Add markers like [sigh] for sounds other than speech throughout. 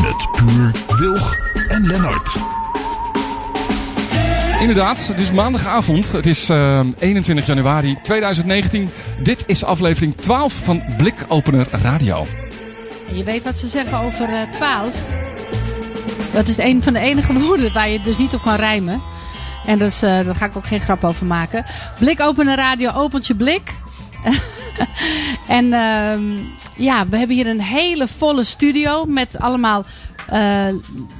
Met Puur, Wilg en Lennart. Inderdaad, het is maandagavond. Het is eh, 21 januari 2019. Dit is aflevering 12 van Blikopener Radio. Je weet wat ze zeggen over eh 12. Dat is een van de enige [laughs] woorden waar je dus niet op kan rijmen. En dus, eh, daar ga ik ook geen grap over maken. Blik openen radio, opent je blik. [laughs] [laughs] en ehm, ja, we hebben hier een hele volle studio met allemaal eh,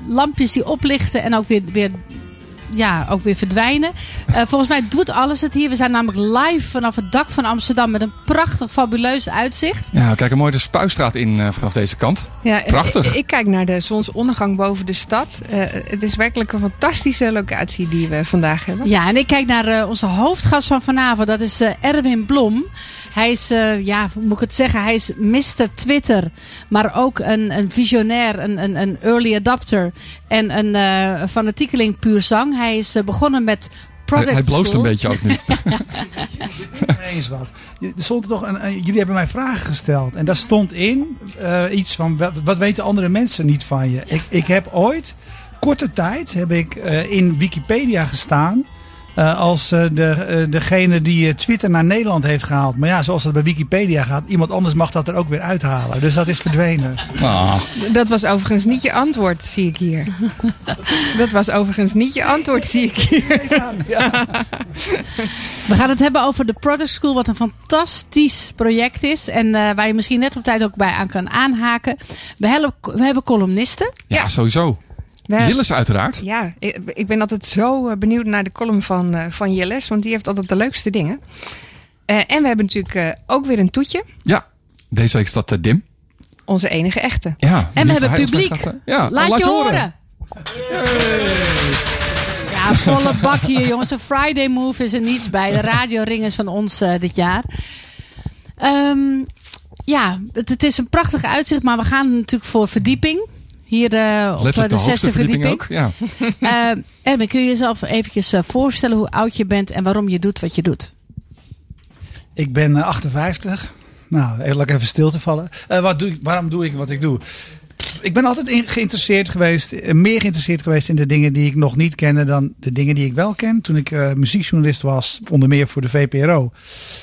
lampjes die oplichten en ook weer, weer, ja, ook weer verdwijnen. Eh, volgens mij doet alles het hier. We zijn namelijk live vanaf het dak van Amsterdam met een prachtig, fabuleus uitzicht. Ja, we kijken mooi de Spuistraat in eh, vanaf deze kant. Ja, Prachtig. Ik, ik kijk naar de zonsondergang boven de stad. Eh, het is werkelijk een fantastische locatie die we vandaag hebben. Ja, en ik kijk naar eh, onze hoofdgast van vanavond. Dat is Erwin Blom. Hij is, eh, ja, hoe moet ik het zeggen? Hij is Mr. Twitter. Maar ook een, een visionair, een, een, een early adapter. En een eh fanatiekeling puur zang. Hij is eh, begonnen met Hij, product hij bloost een beetje ook nu. [laughs] eens wat. Er stond toch een, een- jullie hebben mij vragen gesteld. En daar stond in eh, iets van wat, wat weten andere mensen niet van je. Ik, ik heb ooit, korte tijd, heb ik eh, in Wikipedia gestaan. Eh, als eh, de, eh, degene die Twitter naar Nederland heeft gehaald. Maar ja, zoals dat bij Wikipedia gaat, iemand anders mag dat er ook weer uithalen. Dus dat is verdwenen. Ah, Dat was overigens niet je antwoord, zie ik hier. [laughs] Dat was overigens niet je antwoord, zie ik hier. [laughs] We gaan het hebben over de Product School, wat een fantastisch project is. En eh, waar je misschien net op tijd ook bij aan kan aanhaken. We hebben, we hebben columnisten. ja, Ja. sowieso. We- Jillis uiteraard. Ja, ik, ik ben altijd zo eh, benieuwd naar de column van, eh, van Jilles, want die heeft altijd de leukste dingen. Eh, en we hebben natuurlijk eh, ook weer een toetje, Ja, deze week is dat eh, Dim. onze enige echte. Ja, En we hebben publiek. gaat, ja, Laat, je horen. Ja, volle bak hier jongens. Een Friday move is er niets bij. De radioring is van ons dit jaar. Ehm, ja, het, het is een prachtig uitzicht, maar we gaan natuurlijk voor verdieping. Hier eh, op eh, Letterlijk de de zesde verdieping verdieping. ook. Ja. [laughs] Eh, Erwin, kun je jezelf eventjes eh, voorstellen hoe oud je bent en waarom je doet wat je doet? Ik ben eh, 58. Nou, even, ik even stil te vallen. Eh, wat doe ik, waarom doe ik wat ik doe? Ik ben altijd in- geïnteresseerd geweest, eh, meer geïnteresseerd geweest in de dingen die ik nog niet kende dan de dingen die ik wel ken. Toen ik eh, muziekjournalist was, onder meer voor de VPRO,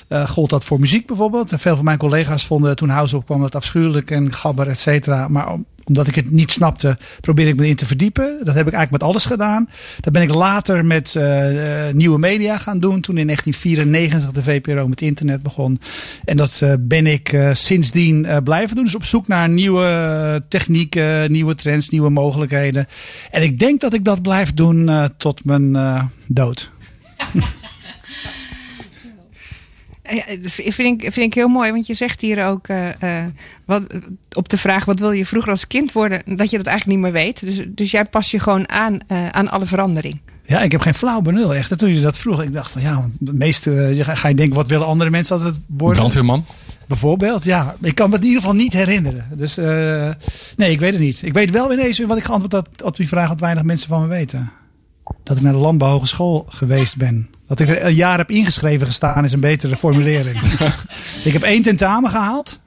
eh, gold dat voor muziek bijvoorbeeld. En veel van mijn collega's vonden toen House opkwam dat afschuwelijk en gabber, et cetera. Maar omdat ik het niet snapte, probeerde ik me in te verdiepen. Dat heb ik eigenlijk met alles gedaan. Dat ben ik later met eh, eh, nieuwe media gaan doen. Toen in 1994 de VPRO met internet begon. En dat eh, ben ik sindsdien blijven doen. Dus op zoek naar nieuwe technieken, nieuwe trends, nieuwe mogelijkheden. En ik denk dat ik dat blijf doen tot mijn dood. [laughs] Ja, vind ik, vind ik heel mooi, want je zegt hier ook eh, eh, wat, op de vraag: wat wil je vroeger als kind worden? Dat je dat eigenlijk niet meer weet. Dus, dus jij past je gewoon aan eh, aan alle verandering. Ja, ik heb geen flauw benul echt. Toen je dat vroeg, ik dacht van ja, want het meeste je ga ga je denken, wat willen andere mensen dat het worden? Brandweerman. Bijvoorbeeld, ja. Ik kan me het in ieder geval niet herinneren. Dus eh, nee, ik weet het niet. Ik weet wel ineens wat ik geantwoord had op die vraag wat weinig mensen van me weten. Dat ik naar de landbouwhogeschool geweest ben. Dat ik er een jaar heb ingeschreven gestaan is een betere formulering. [laughs] ik heb één tentamen gehaald.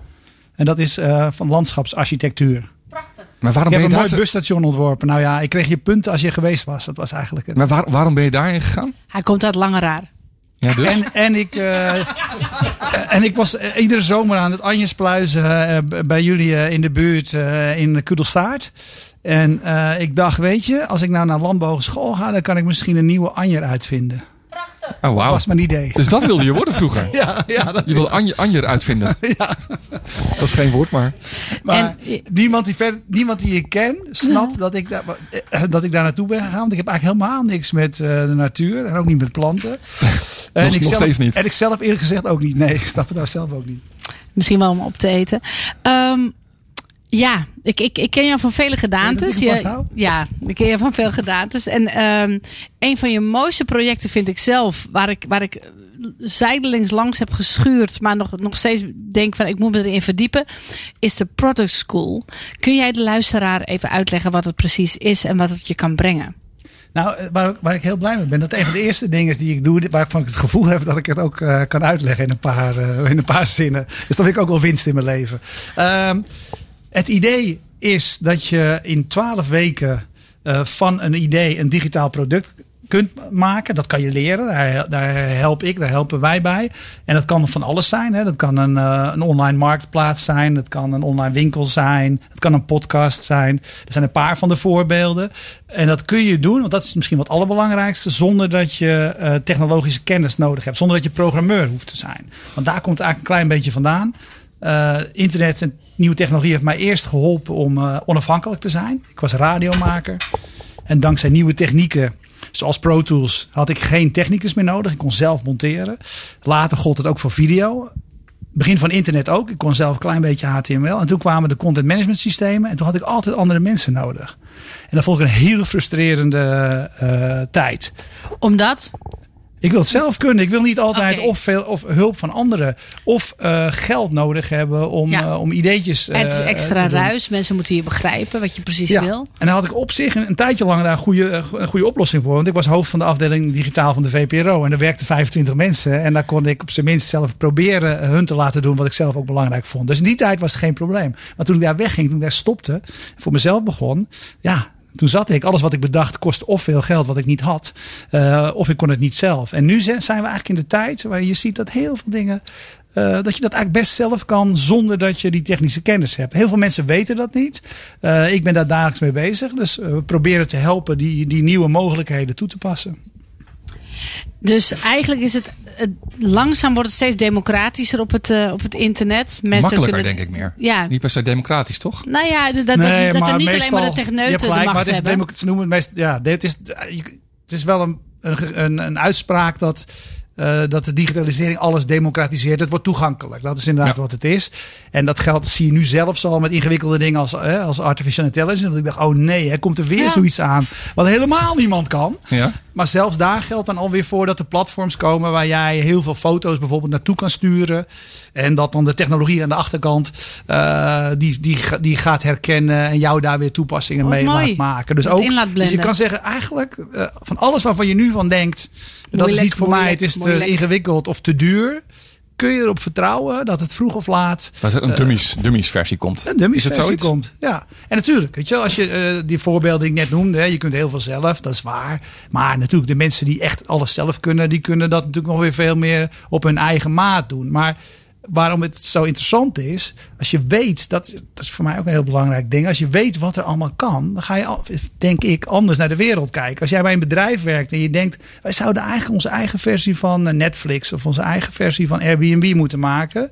En dat is eh, van landschapsarchitectuur. Maar waarom Ik ben heb je een mooi te- bustation ontworpen. Nou ja, ik kreeg je punten als je geweest was. Dat was eigenlijk het. Maar waar- waarom ben je daarin gegaan? Hij komt uit Langeraar. Ja, dus? En, en, ik, eh, [laughs] en ik was eh, iedere zomer aan het Anjespluizen bij jullie in de buurt eh, in Kudelstaart. En eh, ik dacht, weet je, als ik nou naar landbouwschool ga, dan kan ik misschien een nieuwe Anjer uitvinden. Oh, Dat wauw. was mijn idee. Dus dat wilde je worden vroeger? [laughs] Ja, ja, dat, Je wil Anje, Anjer uitvinden. [laughs] Dat is geen woord, maar... maar En- niemand, die ver, niemand die ik ken snapt dat, ik daar, eh, dat ik daar naartoe ben gegaan. Want ik heb eigenlijk helemaal niks met eh, de natuur en ook niet met planten. [laughs] En Nog- ik nog zelf, steeds niet. En ik zelf eerlijk gezegd ook niet. Nee, ik snap het nou zelf ook niet. Misschien wel om op te eten. Ehm, Ja, ik, ik, ik ken jou van vele gedaantes. Je dat ja, ik ken je van veel gedaantes. En ehm, een van je mooiste projecten vind ik zelf, waar ik, waar ik zijdelings langs heb geschuurd, maar nog, nog steeds denk van ik moet me erin verdiepen, is de Product School. Kun jij de luisteraar even uitleggen wat het precies is en wat het je kan brengen? Nou, eh, waar, waar ik heel blij mee ben, dat een van de eerste dingen is die ik doe, waarvan ik het gevoel heb dat ik het ook eh, kan uitleggen in een, paar, eh, in een paar zinnen. Dus heb ik ook wel winst in mijn leven. Ehm, het idee is dat je in twaalf weken eh, van een idee een digitaal product kunt maken. Dat kan je leren. Daar, daar help ik, daar helpen wij bij. En dat kan van alles zijn. Hè. Dat kan een, eh, een online marktplaats zijn. Dat kan een online winkel zijn. Het kan een podcast zijn. Er zijn een paar van de voorbeelden. En dat kun je doen, want dat is misschien wat allerbelangrijkste, zonder dat je eh, technologische kennis nodig hebt. Zonder dat je programmeur hoeft te zijn. Want daar komt het eigenlijk een klein beetje vandaan. Internet en nieuwe technologie heeft mij eerst geholpen om eh, onafhankelijk te zijn. Ik was radiomaker. En dankzij nieuwe technieken, zoals Pro Tools, had ik geen technicus meer nodig. Ik kon zelf monteren. Later gold het ook voor video. Begin van internet ook. Ik kon zelf een klein beetje HTML. En toen kwamen de content management systemen. En toen had ik altijd andere mensen nodig. En dat vond ik een hele frustrerende eh, tijd. Omdat? Ik wil het zelf kunnen. Ik wil niet altijd of, veel, of hulp van anderen. Of eh, geld nodig hebben om, Ja. eh, om ideetjes eh, het is extra te doen. ruis. Mensen moeten hier begrijpen wat je precies Ja. wil. En daar had ik op zich een, een tijdje lang daar een goede, eh, een goede oplossing voor. Want ik was hoofd van de afdeling digitaal van de VPRO. En er werkten 25 mensen. En daar kon ik op zijn minst zelf proberen hun te laten doen wat ik zelf ook belangrijk vond. Dus in die tijd was het geen probleem. Maar toen ik daar wegging, toen ik daar stopte, voor mezelf begon. Ja, toen zat ik. Alles wat ik bedacht kost of veel geld wat ik niet had. eh, of ik kon het niet zelf. En nu zijn we eigenlijk in de tijd waar je ziet dat heel veel dingen. eh, dat je dat eigenlijk best zelf kan zonder dat je die technische kennis hebt. Heel veel mensen weten dat niet. Eh, ik ben daar dagelijks mee bezig. Dus we proberen te helpen die, die nieuwe mogelijkheden toe te passen. Dus eigenlijk is het, het langzaam wordt het steeds democratischer op het, eh, op het internet. Mensen Makkelijker, kunnen, denk ik meer. Ja. Niet per se democratisch, toch? Nou ja, dat, dat, Nee, dat er niet alleen maar de techneuten de macht maar het is hebben. democ- ze noemen het meest, ja, dit is, het is wel een, een, een, een uitspraak dat, eh, dat de digitalisering alles democratiseert. Het wordt toegankelijk. Dat is inderdaad Ja. wat het is. En dat geldt, zie je nu zelfs al met ingewikkelde dingen als, eh, als artificial intelligence. Dat ik dacht, oh nee, er komt er weer Ja. zoiets aan. Wat helemaal niemand kan. Ja. Maar zelfs daar geldt dan alweer voor dat er platforms komen waar jij heel veel foto's bijvoorbeeld naartoe kan sturen. En dat dan de technologie aan de achterkant eh, die, die, die gaat herkennen en jou daar weer toepassingen Wat mee mooi. laat maken. Dus, ook, dus je kan zeggen eigenlijk eh, van alles waarvan je nu van denkt. dat is niet voor mij, het is te ingewikkeld of te duur. Kun je erop vertrouwen dat het vroeg of laat Dat een dummies, dummies versie komt. een dummies Is het versie zoiets? komt. Ja, en natuurlijk, weet je, wel, als je eh, die voorbeelden die ik net noemde, hè, je kunt heel veel zelf, dat is waar. Maar natuurlijk, de mensen die echt alles zelf kunnen, die kunnen dat natuurlijk nog weer veel meer op hun eigen maat doen. Maar waarom het zo interessant is, als je weet, dat, dat is voor mij ook een heel belangrijk ding. Als je weet wat er allemaal kan, dan ga je, denk ik, anders naar de wereld kijken. Als jij bij een bedrijf werkt en je denkt, wij zouden eigenlijk onze eigen versie van eh, Netflix of onze eigen versie van Airbnb moeten maken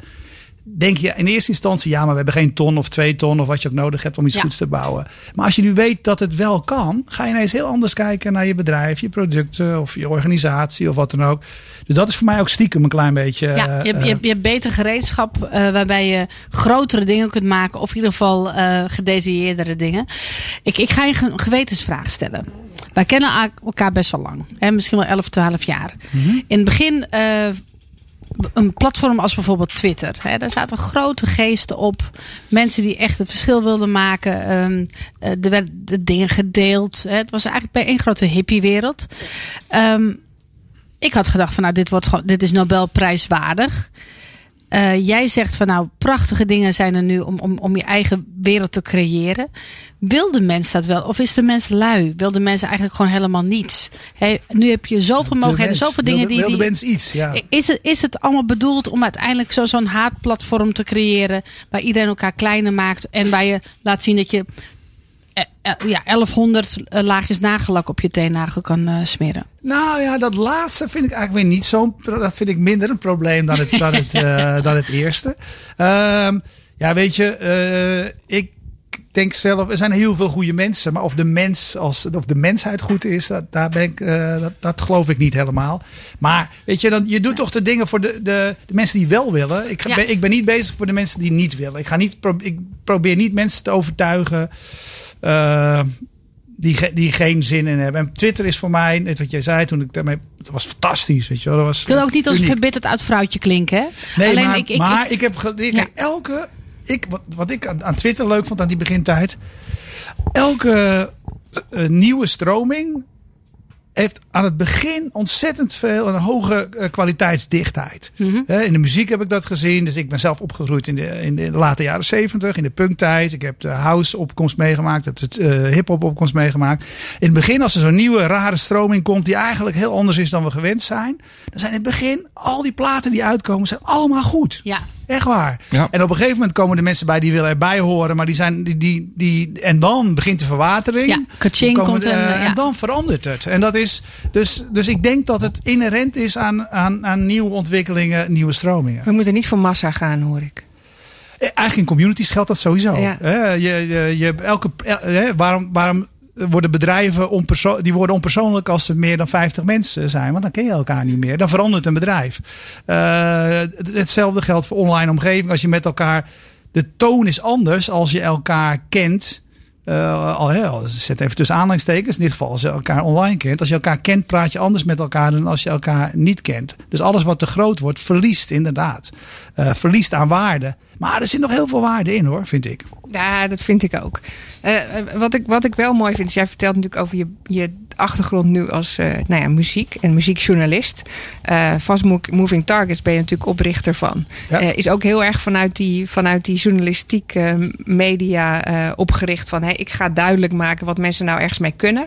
denk je in eerste instantie, ja, maar we hebben geen ton of twee ton of wat je ook nodig hebt om iets Ja. goeds te bouwen. Maar als je nu weet dat het wel kan, ga je ineens heel anders kijken naar je bedrijf, je producten of je organisatie of wat dan ook. Dus dat is voor mij ook stiekem een klein beetje. Ja, je, eh, hebt- je, hebt- je hebt beter gereedschap eh, waarbij je grotere dingen kunt maken. Of in ieder geval eh gedetailleerdere dingen. Ik, ik ga je een gewetensvraag stellen. Wij kennen elkaar best wel lang. Hè, misschien wel 11, 12 jaar. In het begin eh, een platform als bijvoorbeeld Twitter. Hè, daar zaten grote geesten op. Mensen die echt het verschil wilden maken. Eh, er werden de dingen gedeeld. Hè. Het was eigenlijk bij één grote hippiewereld. Ehm ik had gedacht van nou, dit, wordt dit is Nobelprijswaardig. Eh, jij zegt van nou, prachtige dingen zijn er nu om, om, om je eigen wereld te creëren. Wil de mens dat wel? Of is de mens lui? Wil de mens eigenlijk gewoon helemaal niets? Nu heb je zoveel de mogelijkheden, zoveel wil dingen de- die... Wil de mens iets, ja. is het, is het allemaal bedoeld om uiteindelijk zo- zo'n haatplatform te creëren... waar iedereen elkaar kleiner maakt en waar je laat zien dat je... eh, eh, ja, 1100 laagjes nagellak op je teennagel kan eh, smeren. Nou ja, dat laatste vind ik eigenlijk weer niet zo'n. Dat vind ik minder een probleem dan het, dan het, [laughs] eh, dan het eerste. Ehm, ja, weet je, eh, ik, denk zelf, er zijn heel veel goede mensen. Maar of de mens, als, of de mensheid goed is, dat, daar ben ik, eh, dat, dat geloof ik niet helemaal. Maar weet je, dan, je doet toch de dingen voor de, de, de mensen die wel willen. Ik, Ja. ben, ik ben niet bezig voor de mensen die niet willen. Ik, ga niet, ik probeer niet mensen te overtuigen. Eh, die, ge- die geen zin in hebben. En Twitter is voor mij, net wat jij zei toen ik daarmee. Dat was fantastisch, weet je wel. Dat was Ik wil ook niet als verbitterd oud vrouwtje klinken. Hè? Nee, Alleen maar, ik, ik, maar ik- ik, heb. elke. Ik, wat, wat ik aan, aan Twitter leuk vond aan die begintijd. Elke eh, nieuwe stroming heeft aan het begin ontzettend veel een hoge eh, kwaliteitsdichtheid. Mhm. In de muziek heb ik dat gezien. Dus ik ben zelf opgegroeid in de, in de late jaren zeventig, in de punktijd. Ik heb de house opkomst meegemaakt, heb het eh hip-hop opkomst meegemaakt. In het begin, als er zo'n nieuwe rare stroming komt, die eigenlijk heel anders is dan we gewend zijn, dan zijn in het begin al die platen die uitkomen, zijn allemaal goed. ja, Echt waar. Ja. En op een gegeven moment komen de mensen bij die willen erbij horen, maar die zijn die, die, die en dan begint de verwatering. Ja, kaching komt de- en, eh, ja. en dan verandert het. En dat is dus, dus ik denk dat het inherent is aan, aan, aan nieuwe ontwikkelingen, nieuwe stromingen. We moeten niet voor massa gaan, hoor ik. Eh, Eigenlijk in communities geldt dat sowieso. Ja. Hè, Je, je, je, elke, eh, hè, waarom, waarom worden bedrijven onperso die worden onpersoonlijk als er meer dan 50 mensen zijn? Want dan ken je elkaar niet meer. Dan verandert een bedrijf. Eh, hetzelfde geldt voor online omgeving. Als je met elkaar. De toon is anders als je elkaar kent. Eh, al, hè, al- zet even tussen aanhalingstekens. In dit geval als je elkaar online kent. Als je elkaar kent, praat je anders met elkaar dan als je elkaar niet kent. Dus alles wat te groot wordt, verliest inderdaad. Eh, verliest aan waarde. Maar er zit nog heel veel waarde in hoor, vind ik. Ja, dat vind ik ook. Eh, eh, wat, ik, wat ik wel mooi vind, is jij vertelt natuurlijk over je, je achtergrond nu als eh, nou ja, muziek en muziekjournalist. Eh Fast Mo- Moving Targets ben je natuurlijk oprichter van. Ja. Is ook heel erg vanuit die, vanuit die journalistiek eh, media opgericht van hey, ik ga duidelijk maken wat mensen nou ergens mee kunnen.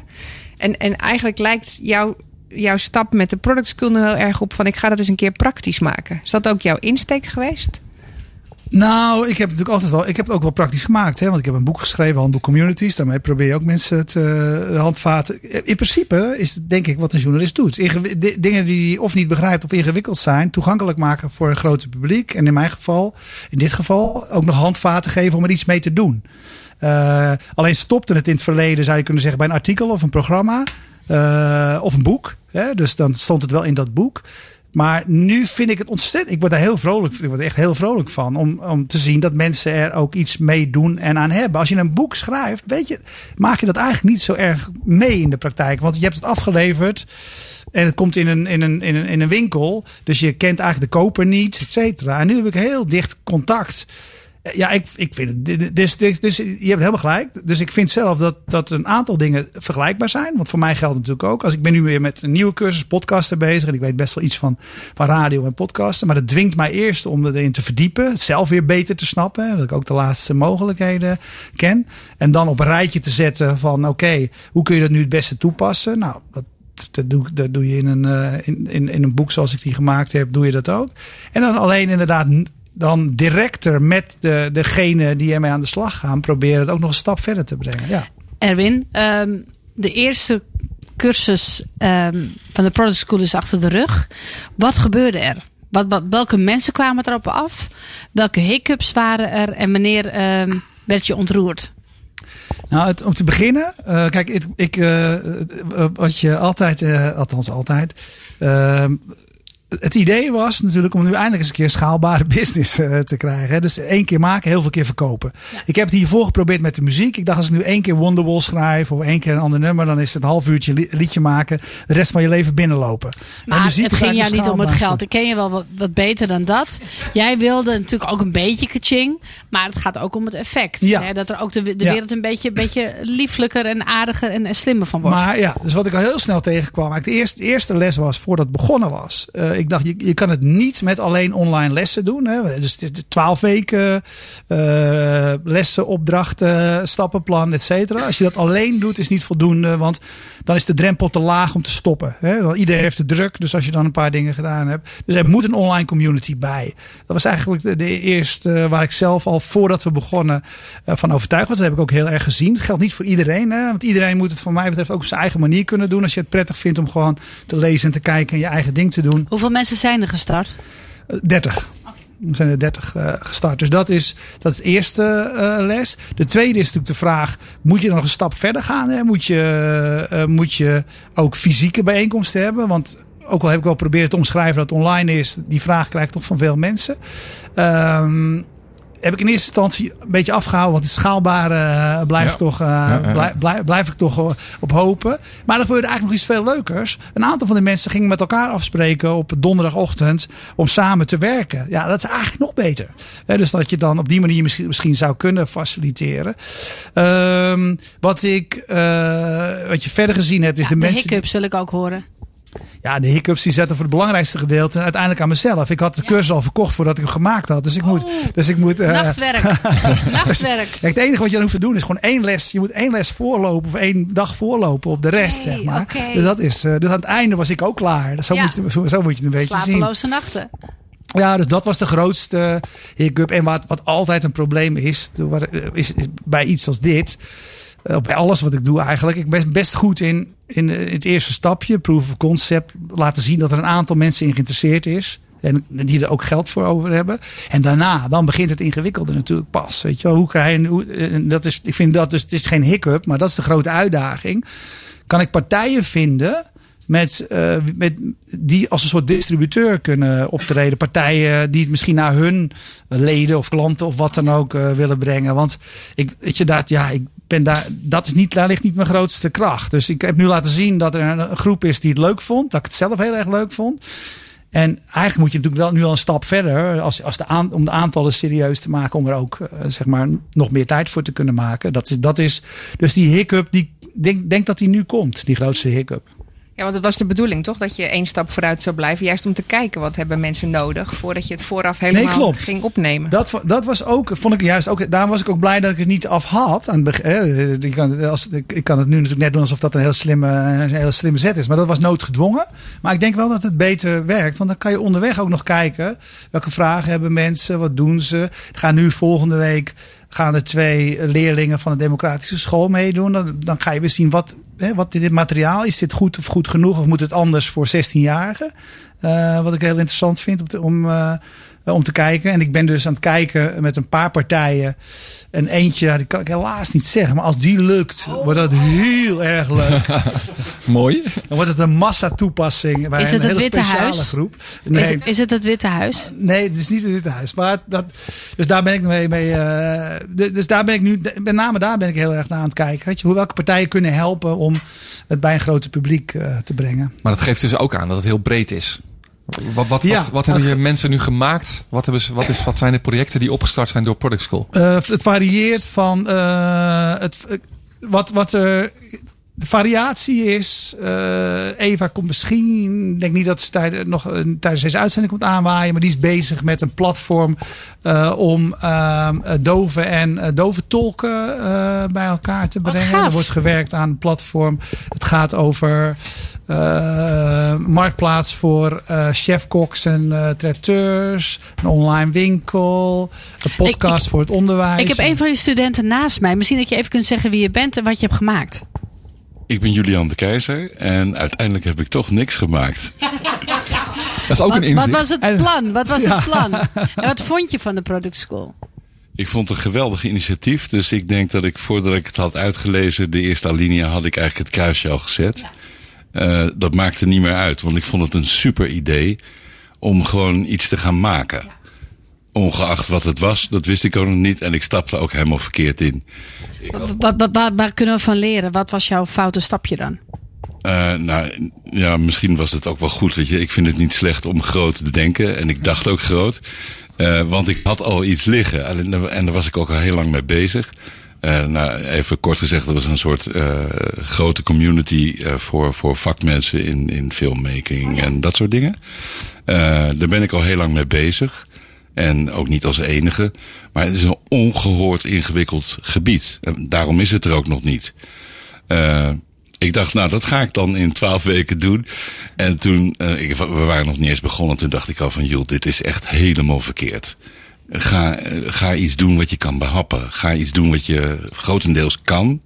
En, en eigenlijk lijkt jouw jouw stap met de product school nu heel erg op van ik ga dat eens een keer praktisch maken. Is dat ook jouw insteek geweest? Nou, ik heb natuurlijk altijd wel. Ik heb het ook wel praktisch gemaakt. Hè? Want ik heb een boek geschreven, Handboek Communities. Daarmee probeer je ook mensen het eh, handvaten. In principe is het denk ik wat een journalist doet. Dingen die of niet begrijpt of ingewikkeld zijn, toegankelijk maken voor een groter publiek. En in mijn geval, in dit geval, ook nog handvaten geven om er iets mee te doen. Eh, alleen stopte het in het verleden, zou je kunnen zeggen, bij een artikel of een programma. eh, of een boek. Hè? Dus dan stond het wel in dat boek. Maar nu vind ik het ontzettend. Ik word daar heel vrolijk. Ik word echt heel vrolijk van. Om, om te zien dat mensen er ook iets mee doen en aan hebben. Als je een boek schrijft, weet je, maak je dat eigenlijk niet zo erg mee in de praktijk. Want je hebt het afgeleverd. En het komt in een, in een, in een, in een winkel. Dus je kent eigenlijk de koper niet, et cetera. En nu heb ik heel dicht contact. Ja, ik, ik vind het. Dus, dus, je hebt helemaal gelijk. Dus ik vind zelf dat, dat een aantal dingen vergelijkbaar zijn. Want voor mij geldt natuurlijk ook. Als ik ben nu weer met een nieuwe cursus podcasten bezig. En ik weet best wel iets van, van radio en podcasten. Maar dat dwingt mij eerst om erin te verdiepen. Zelf weer beter te snappen. Dat ik ook de laatste mogelijkheden ken. En dan op een rijtje te zetten van oké, hoe kun je dat nu het beste toepassen? Nou, dat, dat doe, dat doe je in een, eh, in, in, in een boek zoals ik die gemaakt heb, doe je dat ook. En dan alleen inderdaad dan directer met de, degene die ermee aan de slag gaan, proberen het ook nog een stap verder te brengen. Ja. Erwin, ehm, de eerste cursus ehm, van de Product School is achter de rug. Wat gebeurde er? Wat, wat, welke mensen kwamen erop af? Welke hiccups waren er? En wanneer ehm, werd je ontroerd? Nou, het, om te beginnen, eh, kijk, ik, ik, eh, eh, wat je altijd, althans altijd, het idee was natuurlijk om nu eindelijk eens een keer schaalbare [laughs] business eh, te krijgen. Dus één keer maken, heel veel keer verkopen. Ik heb het hiervoor geprobeerd met de muziek. Ik dacht, als ik nu één keer Wonderwall schrijf of één keer een ander nummer, dan is het een half uurtje li- liedje maken, de rest van je leven binnenlopen. En Maar muziek het ging jou niet om het geld. Ik ken je wel wat, wat beter dan dat. Jij wilde natuurlijk ook een beetje kaching. Maar het gaat ook om het effect. Ja. Hè? Dat er ook de, de Ja. wereld een beetje, beetje lieflijker en aardiger en, en slimmer van wordt. Maar ja, dus wat ik al heel snel tegenkwam. eigenlijk De eerste, de eerste les was voordat het begonnen was. eh, ik dacht, je, je kan het niet met alleen online lessen doen. Hè. Dus twaalf weken eh, lessen, opdrachten, stappenplan, et cetera. Als je dat alleen doet, is niet voldoende. Want dan is de drempel te laag om te stoppen. Hè. Iedereen heeft de druk. Dus als je dan een paar dingen gedaan hebt. Dus er moet een online community bij. Dat was eigenlijk de, eerste waar ik zelf al voordat we begonnen eh, van overtuigd was. Dat heb ik ook heel erg gezien. Dat geldt niet voor iedereen. Hè? Want iedereen moet het van mij betreft ook op zijn eigen manier kunnen doen. Als je het prettig vindt om gewoon te lezen en te kijken en je eigen ding te doen. Hoeveel mensen zijn er gestart? Eh, 30. Er zijn er 30 uh, gestart. Dus dat is, dat is de eerste uh, les. De tweede is natuurlijk de vraag: moet je nog een stap verder gaan? Hè? Moet, je, uh, moet je ook fysieke bijeenkomsten hebben? Want ook al heb ik wel proberen te omschrijven dat het online is, die vraag krijg toch van veel mensen. Um, heb ik in eerste instantie een beetje afgehouden. Want de schaalbare uh, blijf, ja. toch, uh, ja, ja, blijf, blijf, blijf, ik toch op hopen. Maar er gebeurde eigenlijk nog iets veel leukers. Een aantal van de mensen gingen met elkaar afspreken op donderdagochtend om samen te werken. Ja, dat is eigenlijk nog beter. He, dus dat je dan op die manier misschien, misschien zou kunnen faciliteren. Um, wat, ik, uh, wat je verder gezien hebt, is de, de mensen. hiccup zul ik ook horen. Ja, de hiccups die zetten voor het belangrijkste gedeelte uiteindelijk aan mezelf. Ik had de cursus al verkocht voordat ik hem gemaakt had. Dus ik moet. Dus ik moet uh, Nachtwerk. [laughs] Nachtwerk. Het enige wat je dan hoeft te doen is gewoon één les. Je moet één les voorlopen of één dag voorlopen op de rest, Nee, zeg maar. Dus, dat is, uh, dus aan het einde was ik ook klaar. Dus zo, Ja. moet, je, zo, zo moet je het een beetje zien. Slapeloze nachten. Ja, dus dat was de grootste hiccup. En wat, wat altijd een probleem is, is, is bij iets als dit. Eh, Bij alles wat ik doe eigenlijk. Ik ben best goed in, in eh, het eerste stapje, proof of concept. Laten zien dat er een aantal mensen in geïnteresseerd is. En die er ook geld voor over hebben. En daarna, dan begint het ingewikkelde natuurlijk pas. Weet je wel, hoe krijg je. Hoe, en dat is, ik vind dat dus, het is geen hiccup, maar dat is de grote uitdaging. Kan ik partijen vinden met, uh, met die als een soort distributeur kunnen optreden. Partijen die het misschien naar hun leden of klanten of wat dan ook willen brengen. Want ik, weet je, dat, ja, ik ben daar, dat is niet, daar ligt niet mijn grootste kracht. Dus ik heb nu laten zien dat er een groep is die het leuk vond. Dat ik het zelf heel erg leuk vond. En eigenlijk moet je natuurlijk wel nu al een stap verder. Als, als de om de aantallen serieus te maken. Om er ook uh, zeg maar nog meer tijd voor te kunnen maken. Dat is, dat is dus die hiccup. Die denk, denk dat die nu komt. Die grootste hiccup. Ja, want het was de bedoeling toch dat je één stap vooruit zou blijven. Juist om te kijken wat hebben mensen nodig voordat je het vooraf helemaal nee, klopt. ging opnemen. Dat, dat was ook, vond ik juist ook, daarom was ik ook blij dat ik het niet af had. Aan het ik, kan, als, ik, ik kan het nu natuurlijk net doen alsof dat een heel slimme, een hele slimme zet is. Maar dat was noodgedwongen. Maar ik denk wel dat het beter werkt. Want dan kan je onderweg ook nog kijken. Welke vragen hebben mensen? Wat doen ze? Ik ga nu volgende week gaan er twee leerlingen van de democratische school meedoen. Dan, dan ga je weer zien wat, hè, wat dit materiaal is. Dit goed of goed genoeg? Of moet het anders voor 16-jarigen? Uh, wat ik heel interessant vind om, om, uh, om te kijken. En ik ben dus aan het kijken met een paar partijen. En eentje, die kan ik helaas niet zeggen. Maar als die lukt, wordt dat heel erg leuk. [laughs] Mooi. Dan wordt het een massa toepassing bij Is een het het hele Witte speciale Huis? groep. Is, het- is het het Witte Huis? Nee, het is niet het Witte Huis. Maar dat, dus daar ben ik mee. mee uh, dus daar ben ik nu, met name daar ben ik heel erg naar aan het kijken. Weet je, hoe welke partijen kunnen helpen om het bij een groter publiek uh, te brengen. Maar dat geeft dus ook aan dat het heel breed is. Wat, wat, Ja, wat, wat hebben je mensen nu gemaakt? Wat, hebben ze, wat, is, wat zijn de projecten die opgestart zijn door Product School? Uh, het varieert van uh, het, wat, wat er. De variatie is. Uh, Eva komt misschien. Ik denk niet dat ze tijdens, nog tijdens deze uitzending komt aanwaaien. Maar die is bezig met een platform. Uh, om uh, doven en dove tolken bij elkaar te brengen. Er wordt gewerkt aan een platform. Het gaat over. Marktplaats voor chefkoks en traiteurs. Een online winkel. Een podcast Ik- ik- voor het onderwijs. Ik heb een van je studenten naast mij. Misschien dat je even kunt zeggen wie je bent en wat je hebt gemaakt. Ik ben Julian de Keizer en uiteindelijk heb ik toch niks gemaakt. [laughs] Dat is ook Wat, een wat inzicht. was het plan? Wat was Ja. het plan? [laughs] En wat vond je van de Product School? Ik vond het een geweldig initiatief, dus ik denk dat ik voordat ik het had uitgelezen, de eerste alinea, had ik eigenlijk het kruisje al gezet. Uh, dat maakte niet meer uit, want ik vond het een super idee om gewoon iets te gaan maken. Ongeacht wat het was, dat wist ik ook nog niet en ik stapte ook helemaal verkeerd in. Wat, wat, waar, waar kunnen we van leren? Wat was jouw foute stapje dan? Uh, nou, ja, misschien was het ook wel goed. Weet je, ik vind het niet slecht om groot te denken. En ik dacht ook groot. Uh, want ik had al iets liggen. En, daar was ik ook al heel lang mee bezig. Uh, nou, even kort gezegd, er was een soort grote community voor, voor vakmensen in, in filmmaking en dat soort dingen. Daar ben ik al heel lang mee bezig. En ook niet als enige. Maar het is een ongehoord ingewikkeld gebied. En daarom is het er ook nog niet. Uh, ik dacht, nou, dat ga ik dan in twaalf weken doen. En toen, uh, ik, we waren nog niet eens begonnen. Toen dacht ik al van, joh, dit is echt helemaal verkeerd. Ga, uh, ga iets doen wat je kan behappen. Ga iets doen wat je grotendeels kan.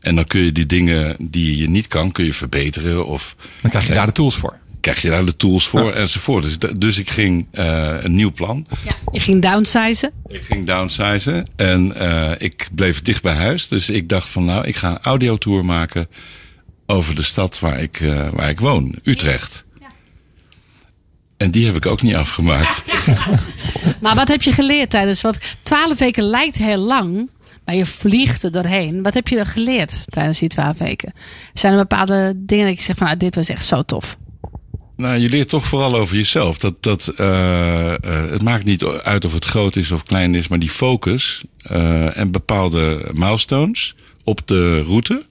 En dan kun je die dingen die je niet kan, kun je verbeteren. Of Dan krijg je daar de tools voor. Krijg je daar de tools voor enzovoort. Dus, dus ik ging eh, een nieuw plan. Ja, je ging downsizen. Ik ging downsizen en eh, ik bleef dicht bij huis. Dus ik dacht van nou, ik ga een audiotour maken over de stad waar ik, eh, waar ik woon, Utrecht. En die heb ik ook niet afgemaakt. [laughs] Maar wat heb je geleerd tijdens? Want twaalf weken lijkt heel lang. Maar je vliegt er doorheen. Wat heb je er geleerd tijdens die twaalf weken? Zijn er bepaalde dingen dat je zegt van nou, dit was echt zo tof. Nou, je leert toch vooral over jezelf. Dat, dat, eh, het maakt niet uit of het groot is of klein is, maar die focus eh, en bepaalde milestones op de route,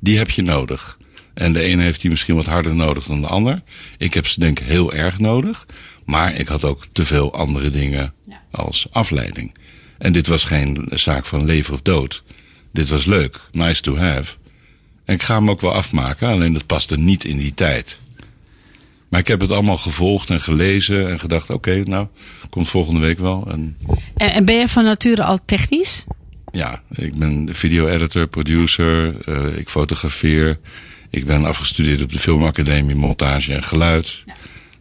die heb je nodig. En de ene heeft die misschien wat harder nodig dan de ander. Ik heb ze denk ik heel erg nodig. Maar ik had ook te veel andere dingen als afleiding. En dit was geen zaak van leven of dood. Dit was leuk, nice to have. En ik ga hem ook wel afmaken, alleen dat paste niet in die tijd. Maar ik heb het allemaal gevolgd en gelezen en gedacht: oké, nou, komt volgende week wel. En En, en ben je van nature al technisch? ja, ik ben video-editor, producer, eh, ik fotografeer. Ik ben afgestudeerd op de Filmacademie Montage en Geluid.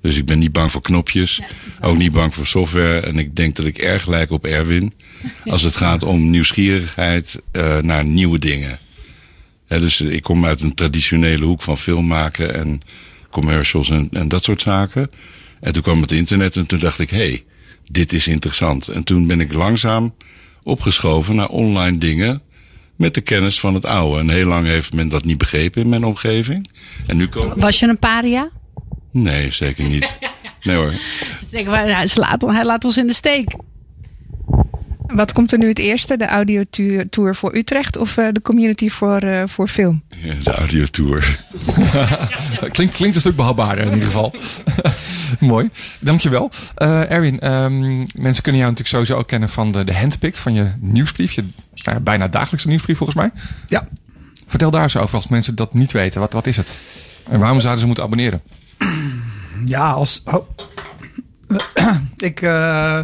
Dus ik ben niet bang voor knopjes, ook niet bang voor software. En ik denk dat ik erg lijk op Erwin [laughs] als het gaat om nieuwsgierigheid eh, naar nieuwe dingen. Dus ik kom uit een traditionele hoek van film maken en commercials en, en dat soort zaken. En toen kwam het internet en toen dacht ik, hé, hey, dit is interessant. En toen ben ik langzaam opgeschoven naar online dingen met de kennis van het oude. En heel lang heeft men dat niet begrepen in mijn omgeving. En nu komen... Was je een paria? Nee, zeker niet. Nee hoor. Dus denk ik, wel, ja, ze laat, hij laat ons in de steek. Wat komt er nu het eerste? De audiotour voor Utrecht of eh, de community voor, eh, voor film? Ja, de audiotour. [laughs] Klinkt, klinkt een stuk behapbaarder in ieder geval. [laughs] Mooi, dankjewel. Eh Erwin, ehm, mensen kunnen jou natuurlijk sowieso ook kennen van de, de handpicked van je nieuwsbrief. Je nou bijna dagelijkse nieuwsbrief volgens mij. Ja, Vertel daar eens over als mensen dat niet weten. Wat, wat is het? En waarom zouden ze moeten abonneren? ja als. oh. [clears throat] ik eh,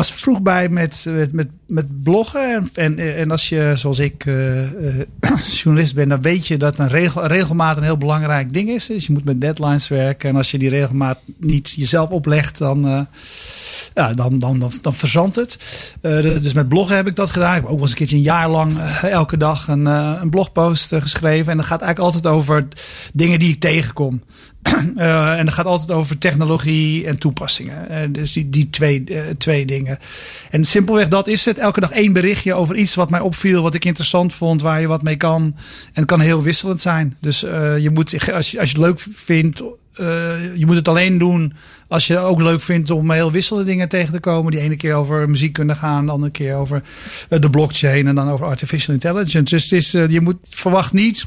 was vroeg bij met, met, met, bloggen. En, en, en als je, zoals ik, eh, eh, [clears throat] journalist bent, dan weet je dat een regel, regelmaat een heel belangrijk ding is. Dus je moet met deadlines werken. En als je die regelmaat niet jezelf oplegt, dan, eh, ja, dan, dan, dan, dan verzandt het. Eh, dus met bloggen heb ik dat gedaan. Ik heb ook wel eens een keertje een jaar lang eh, elke dag een, eh, een blogpost geschreven. En dat gaat eigenlijk altijd over dingen die ik tegenkom. [clears throat] En dat gaat altijd over technologie en toepassingen. Dus die, die twee, twee dingen. En simpelweg dat is het. Elke dag één berichtje over iets wat mij opviel, wat ik interessant vond, waar je wat mee kan. En het kan heel wisselend zijn. Dus je moet, als als je het leuk vindt, eh, je moet het alleen doen als je het ook leuk vindt om heel wisselende dingen tegen te komen. Die ene keer over muziek kunnen gaan, de andere keer over eh, de blockchain en dan over artificial intelligence. Dus eh, je moet verwacht niet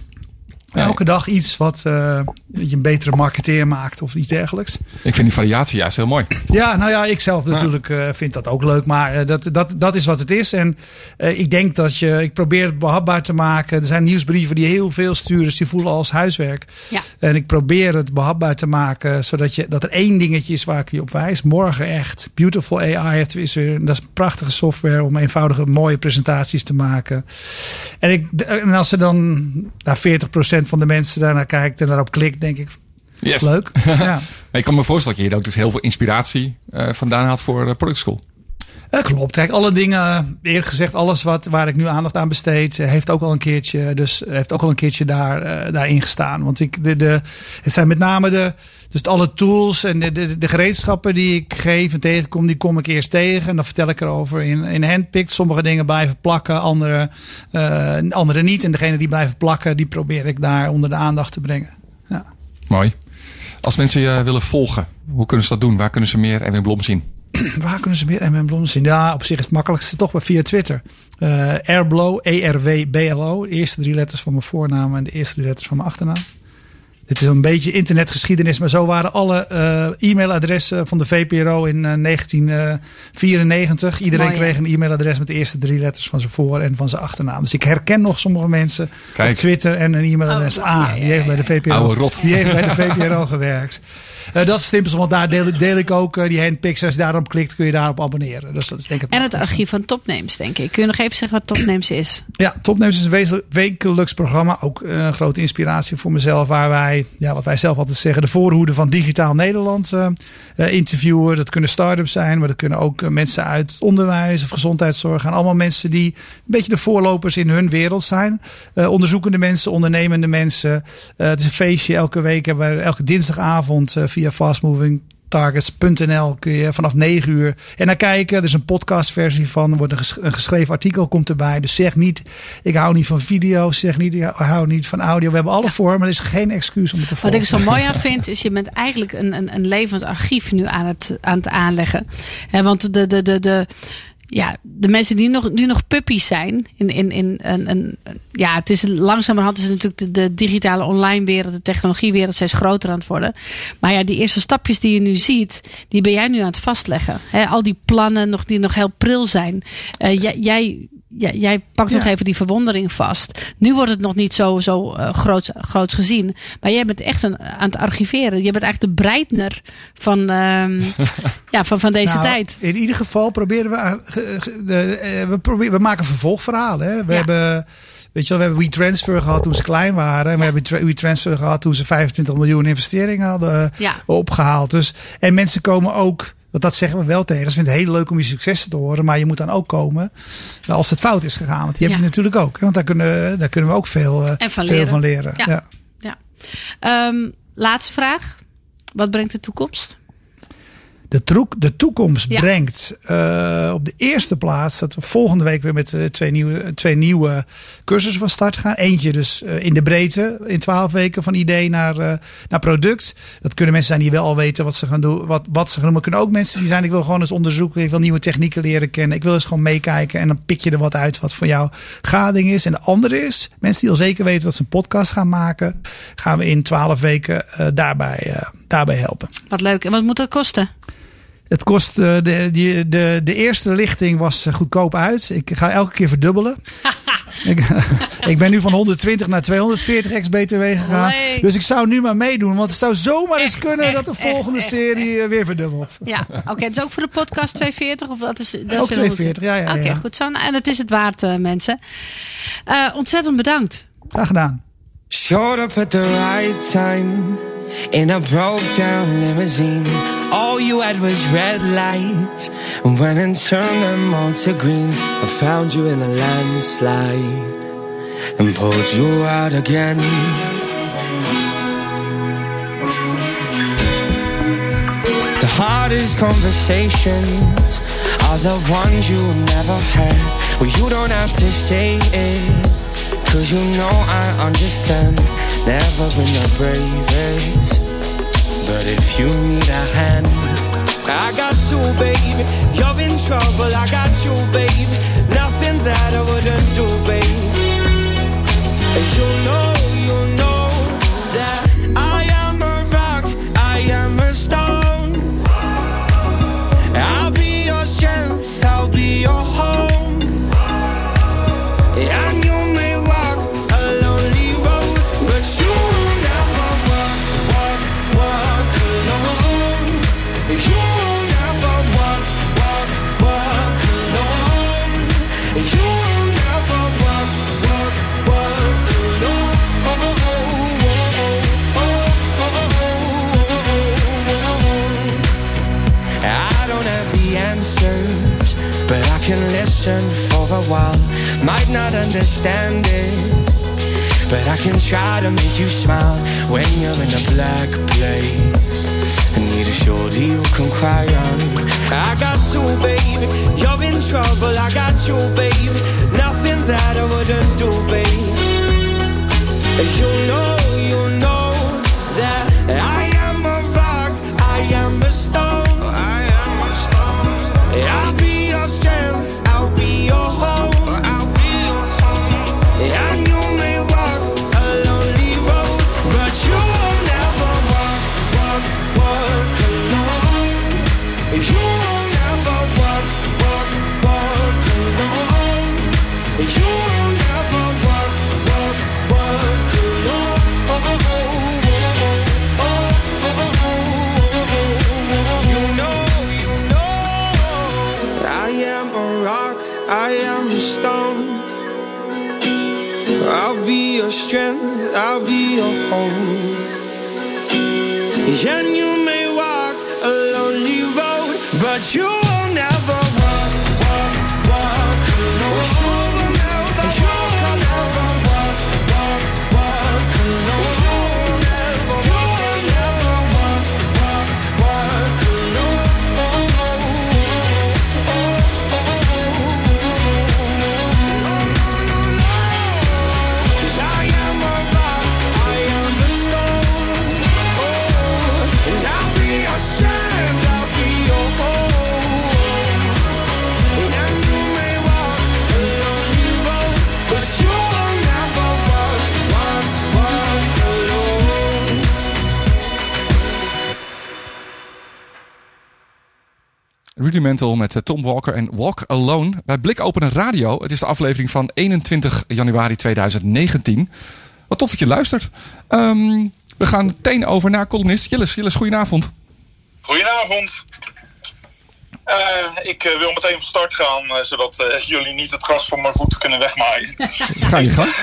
elke dag iets wat eh, je een betere marketeer maakt of iets dergelijks. Ik vind die variatie juist heel mooi. Ja, nou ja, ik zelf natuurlijk eh, vind dat ook leuk. Maar eh, dat, dat, dat is wat het is. En eh, ik denk dat je, ik probeer het behapbaar te maken. Er zijn nieuwsbrieven die heel veel sturen, dus die voelen als huiswerk. Ja. En ik probeer het behapbaar te maken, zodat je, dat er één dingetje is waar ik je op wijs. Morgen echt. Beautiful AI het is weer, dat is prachtige software om eenvoudige, mooie presentaties te maken. En, ik, en als er dan naar 40% van de mensen daarnaar kijkt en daarop klikt, denk ik, Yes. leuk. [laughs] ja. Ik kan me voorstellen dat je hier ook dus heel veel inspiratie eh, vandaan had voor de Product School. Dat klopt. Kijk, alle dingen, eerlijk gezegd, alles wat, waar ik nu aandacht aan besteed, eh, heeft ook al een keertje, dus heeft ook al een keertje daar, eh, daarin gestaan. Want ik, de, de, het zijn met name de, dus alle tools en de, de, de gereedschappen die ik geef en tegenkom, die kom ik eerst tegen. En dan vertel ik erover in, in handpicked. Sommige dingen blijven plakken, andere, eh, andere niet. En degene die blijven plakken, die probeer ik daar onder de aandacht te brengen. Ja. Mooi. Als mensen je willen volgen, hoe kunnen ze dat doen? Waar kunnen ze meer Erwin Blom zien? [clears throat] Waar kunnen ze meer MM Blom zien? Ja, op zich is het makkelijkste toch maar via Twitter. Eh Airblow, E-R-W-B-L-O. De eerste drie letters van mijn voornaam en de eerste drie letters van mijn achternaam. Dit is een beetje internetgeschiedenis, maar zo waren alle eh, e-mailadressen van de VPRO in eh, 1994. Iedereen Mooi, hè? kreeg een e-mailadres met de eerste drie letters van zijn voor- en van zijn achternaam. Dus ik herken nog sommige mensen Kijk. op Twitter en een e-mailadres. Oh, ah, die heeft bij de VPRO, Oude rot. Die heeft bij de VPRO gewerkt. Eh, dat is het simpelste, want daar deel, deel ik ook eh, die handpicks. Als je daarop klikt, kun je daarop abonneren. Dus dat is denk ik En het archief van Topnames, denk ik. Kun je nog even zeggen wat Topnames is? Ja, Topnames is een wekelijks programma. Ook eh, een grote inspiratie voor mezelf. Waar wij ja, wat wij zelf altijd zeggen, de voorhoede van digitaal Nederland interviewen. Dat kunnen start-ups zijn, maar dat kunnen ook mensen uit onderwijs of gezondheidszorg. En allemaal mensen die een beetje de voorlopers in hun wereld zijn. Eh, onderzoekende mensen, ondernemende mensen. Het is een feestje elke week. Hebben we elke dinsdagavond via Fast Moving targets.nl kun je vanaf 9 uur en naar kijken. Er is een podcastversie van. Er wordt een, ges- een geschreven artikel komt erbij. Dus zeg niet, ik hou niet van video's. Zeg niet, ik hou niet van audio. We hebben alle vormen. Er is geen excuus om het te Wat volgen. ik zo mooi aan vind, is je bent eigenlijk een, een, een levend archief nu aan het, aan het aanleggen. Hè, want de, de, de, de, ja, de mensen die nog, nu nog puppies zijn. In, in, in een, een, ja, het is langzamerhand is natuurlijk de, de digitale online wereld, de technologiewereld steeds groter aan het worden. Maar ja, die eerste stapjes die je nu ziet, die ben jij nu aan het vastleggen. Al die plannen nog, die nog heel pril zijn. Eh, jij, jij, jij, pakt nog Ja. even die verwondering vast. Nu wordt het nog niet zo, zo uh, groots, groots gezien. Maar jij bent echt een, aan het archiveren. Je bent eigenlijk de Breitner van, ehm, [laughs] ja, van, van deze Nou, tijd. In ieder geval proberen we. eh, we, proberen, we maken vervolgverhalen. Hè. We Ja. hebben. Weet je wel, we hebben WeTransfer gehad toen ze klein waren. En we hebben tra- WeTransfer gehad toen ze 25 miljoen investeringen hadden Ja. opgehaald. Dus, en mensen komen ook. Want dat zeggen we wel tegen. Ze vinden het heel leuk om je successen te horen. Maar je moet dan ook komen als het fout is gegaan. Want die heb je natuurlijk ook. Want daar kunnen, daar kunnen we ook veel, eh, En van veel leren. van leren. Ja. Ja. Ja. Ehm, laatste vraag. Wat brengt de toekomst? De, troek, de toekomst Ja. brengt eh, op de eerste plaats dat we volgende week weer met eh, twee, nieuwe, twee nieuwe cursussen van start gaan. Eentje dus eh, in de breedte, in twaalf weken van idee naar, naar product. Dat kunnen mensen zijn die wel al weten wat ze gaan doen, wat, wat ze gaan doen. Maar kunnen ook mensen die zijn, ik wil gewoon eens onderzoeken, ik wil nieuwe technieken leren kennen. Ik wil eens gewoon meekijken en dan pik je er wat uit wat voor jou gading is. En de andere is, mensen die al zeker weten dat ze een podcast gaan maken, gaan we in twaalf weken daarbij, daarbij helpen. Wat leuk. En wat moet dat kosten? Het kost, eh, de, die, de, de eerste lichting was eh, goedkoop uit. Ik ga elke keer verdubbelen. [laughs] ik, [laughs] ik ben nu van 120 naar 240 ex-BTW gegaan. Olé. Dus ik zou nu maar meedoen. Want het zou zomaar eens kunnen dat de volgende serie eh, weer verdubbelt. Ja, oké. dus ook voor de podcast 240? Of wat is, dat is Ook weer nog 240, ja, ja, Oké, ja. goed zo. Nou, En het is het waard, mensen. Eh, ontzettend bedankt. Graag gedaan. Showed up at the right time in a broke down limousine. All you had was red lights. when I turned them all to green. I found you in a landslide and pulled you out again. The hardest conversations are the ones you never had. Well, you don't have to say it. Cause you know I understand. Never been the bravest. But if you need a hand, I got you, baby. You're in trouble, I got you, baby. Nothing that I wouldn't do, baby. You know, for a while. Might not understand it, but I can try to make you smile when you're in a black place. I need a shoulder you can cry on. I got you, baby. You're in trouble. I got you, baby. Nothing that I wouldn't do, baby. You know, you know that I am a rock, I am a Met eh, Tom Walker en Walk Alone bij Blik Openen Radio. Het is de aflevering van 21 januari 2019. Wat tof dat je luistert. Ehm, we gaan meteen over naar columnist Jilles. Jilles, goedenavond. Goedenavond. Eh, ik eh, wil meteen van start gaan, zodat jullie niet het gras voor mijn voeten kunnen wegmaaien. Ga je gang. [laughs]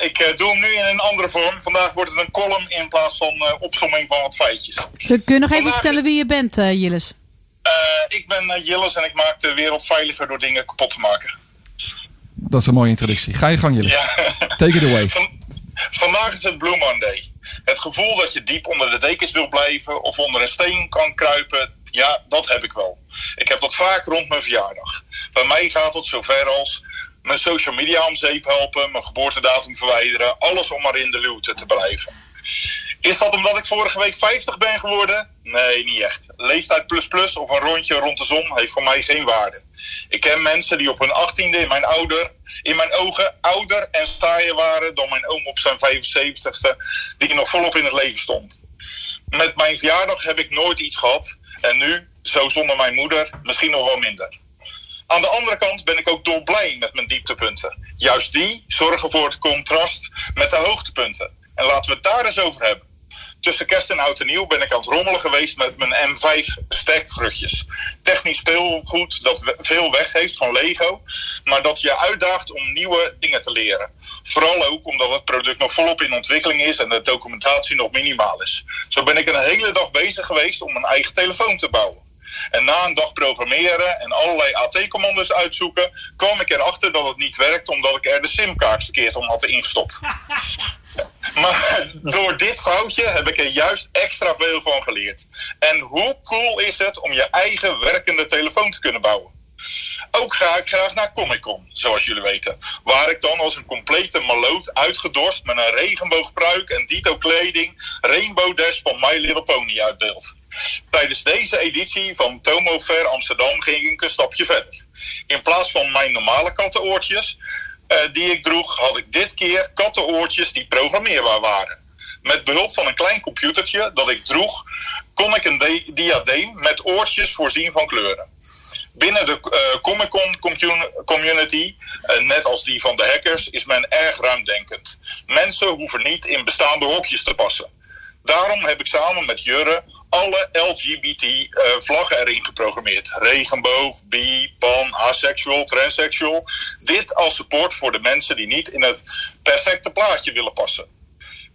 Ik eh, doe hem nu in een andere vorm. Vandaag wordt het een column in plaats van eh, opsomming van wat feitjes. Kun je nog even Vandaag- vertellen wie je bent, eh Jilles? Eh, ik ben Jilles en ik maak de wereld veiliger door dingen kapot te maken. Dat is een mooie introductie. Ga je gang, Jilles. Ja. Take it away. Van- vandaag is het Blue Monday. Het gevoel dat je diep onder de dekens wil blijven of onder een steen kan kruipen, ja, dat heb ik wel. Ik heb dat vaak rond mijn verjaardag. Bij mij gaat het zover als mijn social media om zeep helpen, mijn geboortedatum verwijderen, alles om maar in de luwte te blijven. Is dat omdat ik vorige week 50 ben geworden? Nee, niet echt. Leeftijd plus plus of een rondje rond de zon heeft voor mij geen waarde. Ik ken mensen die op hun 18e in mijn ouder, in mijn ogen ouder en saaier waren dan mijn oom op zijn 75ste, die nog volop in het leven stond. Met mijn verjaardag heb ik nooit iets gehad en nu, zo zonder mijn moeder, misschien nog wel minder. Aan de andere kant ben ik ook dolblij met mijn dieptepunten. Juist die zorgen voor het contrast met de hoogtepunten. En laten we het daar eens over hebben. Tussen kerst en oud en nieuw ben ik aan het rommelen geweest met mijn M5 stekvruchtjes. Technisch speelgoed dat veel weg heeft van Lego, maar dat je uitdaagt om nieuwe dingen te leren. Vooral ook omdat het product nog volop in ontwikkeling is en de documentatie nog minimaal is. Zo ben ik een hele dag bezig geweest om mijn eigen telefoon te bouwen. En na een dag programmeren en allerlei AT-commando's uitzoeken, kwam ik erachter dat het niet werkt omdat ik er de simkaart verkeerd om had ingestopt. [laughs] Maar door dit foutje heb ik er juist extra veel van geleerd. En hoe cool is het om je eigen werkende telefoon te kunnen bouwen? Ook ga ik graag naar Comic Con, zoals jullie weten. Waar ik dan als een complete maloot uitgedorst met een regenboogpruik en dito kleding Rainbow Dash van My Little Pony uitbeeld. Tijdens deze editie van Tomo Fair Amsterdam ging ik een stapje verder. In plaats van mijn normale kattenoortjes eh, die ik droeg, had ik dit keer kattenoortjes die programmeerbaar waren. Met behulp van een klein computertje dat ik droeg, kon ik een di- diadeem met oortjes voorzien van kleuren. Binnen de eh, Comic Con commu- community, eh, net als die van de hackers, is men erg ruimdenkend. Mensen hoeven niet in bestaande hokjes te passen. Daarom heb ik samen met Jurre alle LGBT-vlaggen erin geprogrammeerd. Regenboog, bi, pan, asexual, transsexual. Dit als support voor de mensen die niet in het perfecte plaatje willen passen.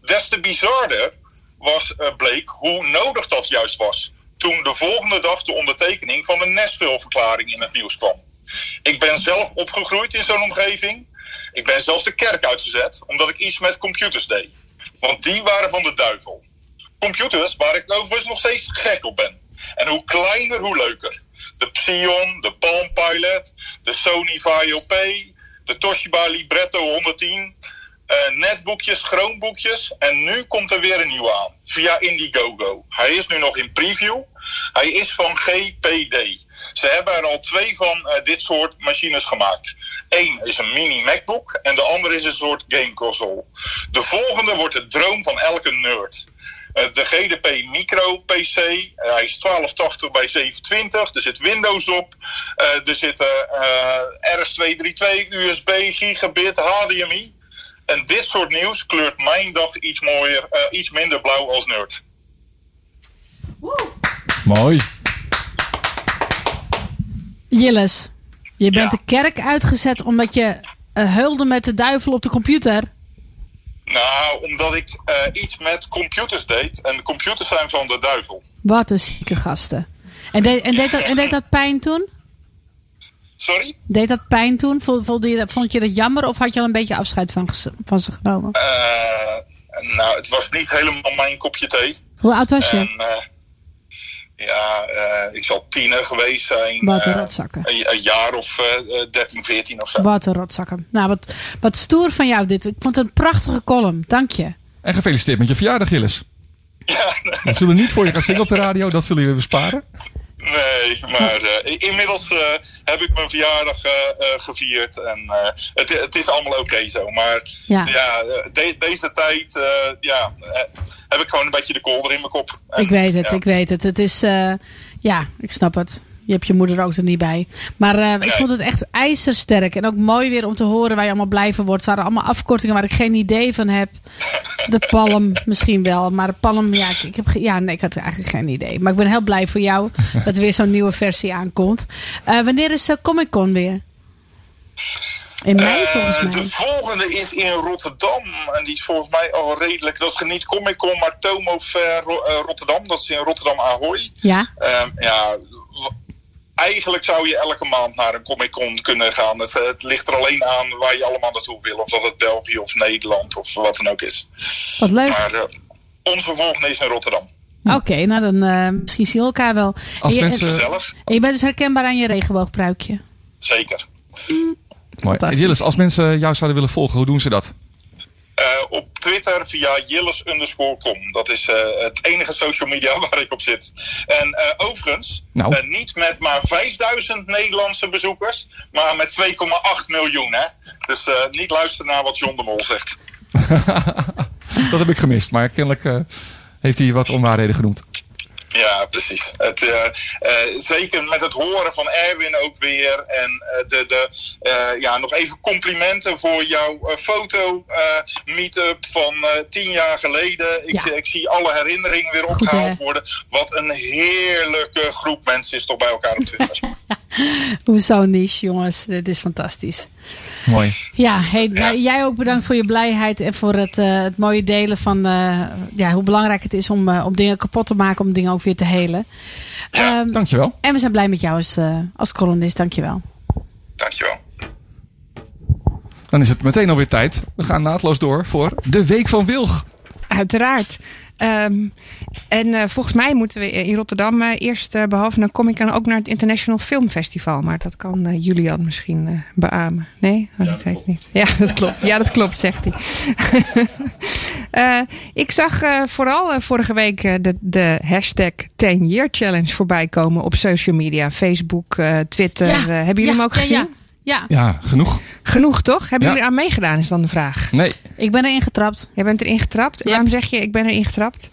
Des te bizarder was, eh, bleek hoe nodig dat juist was. Toen de volgende dag de ondertekening van de Nashville-verklaring in het nieuws kwam. Ik ben zelf opgegroeid in zo'n omgeving. Ik ben zelfs de kerk uitgezet omdat ik iets met computers deed. Want die waren van de duivel. Computers waar ik overigens nog steeds gek op ben. En hoe kleiner, hoe leuker. De Psion, de Palm Pilot, de Sony Vaio P, de Toshiba Libretto 110, eh, netboekjes, schroomboekjes. En nu komt er weer een nieuwe aan. Via Indiegogo. Hij is nu nog in preview. Hij is van GPD. Ze hebben er al twee van eh, dit soort machines gemaakt. Eén is een mini MacBook en de andere is een soort gameconsole. De volgende wordt de droom van elke nerd. Eh, de GDP Micro PC, eh, hij is 1280 bij 720, er zit Windows op, eh, er zitten eh, RS232, USB, gigabit, HDMI. En dit soort nieuws kleurt mijn dag iets mooier, eh, iets minder blauw als nerd. Mooi. Jilles, je bent Ja. de kerk uitgezet omdat je heulde met de duivel op de computer. Nou, omdat ik eh, iets met computers deed. En de computers zijn van de duivel. Wat een zieke gasten. En, deed- en, deed dat, en deed dat pijn toen? Sorry? Deed dat pijn toen? Vond, je, dat- vond je dat jammer of had je al een beetje afscheid van, van ze genomen? Eh, nou, het was niet helemaal mijn kopje thee. Hoe oud was je? En eh, ja, eh, ik zal tiener geweest zijn. Wat een eh, rotzakken. Een, een jaar of eh, eh, 13, 14 of zo. Wat een rotzakken. Nou, wat, wat stoer van jou dit. Ik vond het een prachtige column. Dank je. En gefeliciteerd met je verjaardag, Gilles. We zullen niet voor je gaan zingen op de radio, dat zullen we besparen. Nee, maar eh, inmiddels eh, heb ik mijn verjaardag eh, gevierd. En het, het is allemaal oké zo. Maar Ja. ja, de- deze tijd ja, heb ik gewoon een beetje de kolder in mijn kop. En, Ik weet het, ja. ik weet het. Het is, ja, ik snap het. Je hebt je moeder ook er niet bij. Maar eh, ik vond het echt ijzersterk. En ook mooi weer om te horen waar je allemaal blij van wordt. Het waren allemaal afkortingen waar ik geen idee van heb. De palm misschien wel. Maar de palm, ja, ik, ik heb, ja, nee, ik had eigenlijk geen idee. Maar ik ben heel blij voor jou [laughs] dat er weer zo'n nieuwe versie aankomt. Eh, wanneer is uh, Comic Con weer? In mei Eh, volgens mij. De volgende is in Rotterdam. En die is volgens mij al redelijk. Dat is niet Comic Con, maar Tomo Fair Ro- eh, Rotterdam. Dat is in Rotterdam Ahoy. Ja? Ehm, ja, eigenlijk zou je elke maand naar een Comic Con kunnen gaan. Het, het ligt er alleen aan waar je allemaal naartoe wil. Of dat het België of Nederland of wat dan ook is. Wat leuk. Maar eh, onze volgende is in Rotterdam. Oké, nou dan eh, misschien zien we elkaar wel. Als en je, mensen- Gezellig, en je bent dus herkenbaar aan je regenboogpruikje. zeker. Mooi. Fantastisch. Gilles, als mensen jou zouden willen volgen, hoe doen ze dat? Eh, op Twitter via Jilles underscore com. Dat is eh, het enige social media [laughs] waar ik op zit. En eh, overigens, Nou. niet met maar 5000 Nederlandse bezoekers, maar met 2,8 miljoen. Hè? Dus niet luisteren naar wat John de Mol zegt. [laughs] Dat heb ik gemist, maar kennelijk heeft hij wat onwaarheden genoemd. Ja, precies. Het, eh, eh, zeker met het horen van Erwin ook weer. En eh, de, de, ja, nog even complimenten voor jouw eh, foto eh, meetup van tien jaar geleden. Ik, Ja. ik zie alle herinneringen weer opgehaald worden. Wat een heerlijke groep mensen is toch bij elkaar op Twitter. [laughs] Hoezo niche, jongens? Dit is fantastisch. Mooi. Ja, hey, jij ook bedankt voor je blijheid en voor het, eh, het mooie delen van eh, ja, hoe belangrijk het is om, eh, om dingen kapot te maken, om dingen ook weer te helen. Ja, Ehm, Dankjewel. en we zijn blij met jou als, eh, als columnist. Dankjewel. Dankjewel. Dan is het meteen alweer tijd. We gaan naadloos door voor de Week van Wilg. Uiteraard. Ehm, en eh, volgens mij moeten we in Rotterdam eh, eerst, eh, behalve naar Comic Con, ook naar het International Film Festival. Maar dat kan Julian misschien beamen. Nee? Oh, dat weet ik niet. Ja, dat klopt. Ja, dat klopt, zegt hij. [laughs] Eh, ik zag eh, vooral vorige week de, de hashtag 10 Year Challenge voorbij komen op social media. Facebook, Twitter. Hebben jullie ja, hem ook ja, gezien? Ja, ja. Genoeg. Genoeg, toch? Hebben Ja. jullie er aan meegedaan, is dan de vraag. Nee. ik ben erin getrapt. Jij bent erin getrapt. Ja. Waarom zeg je ik ben erin getrapt?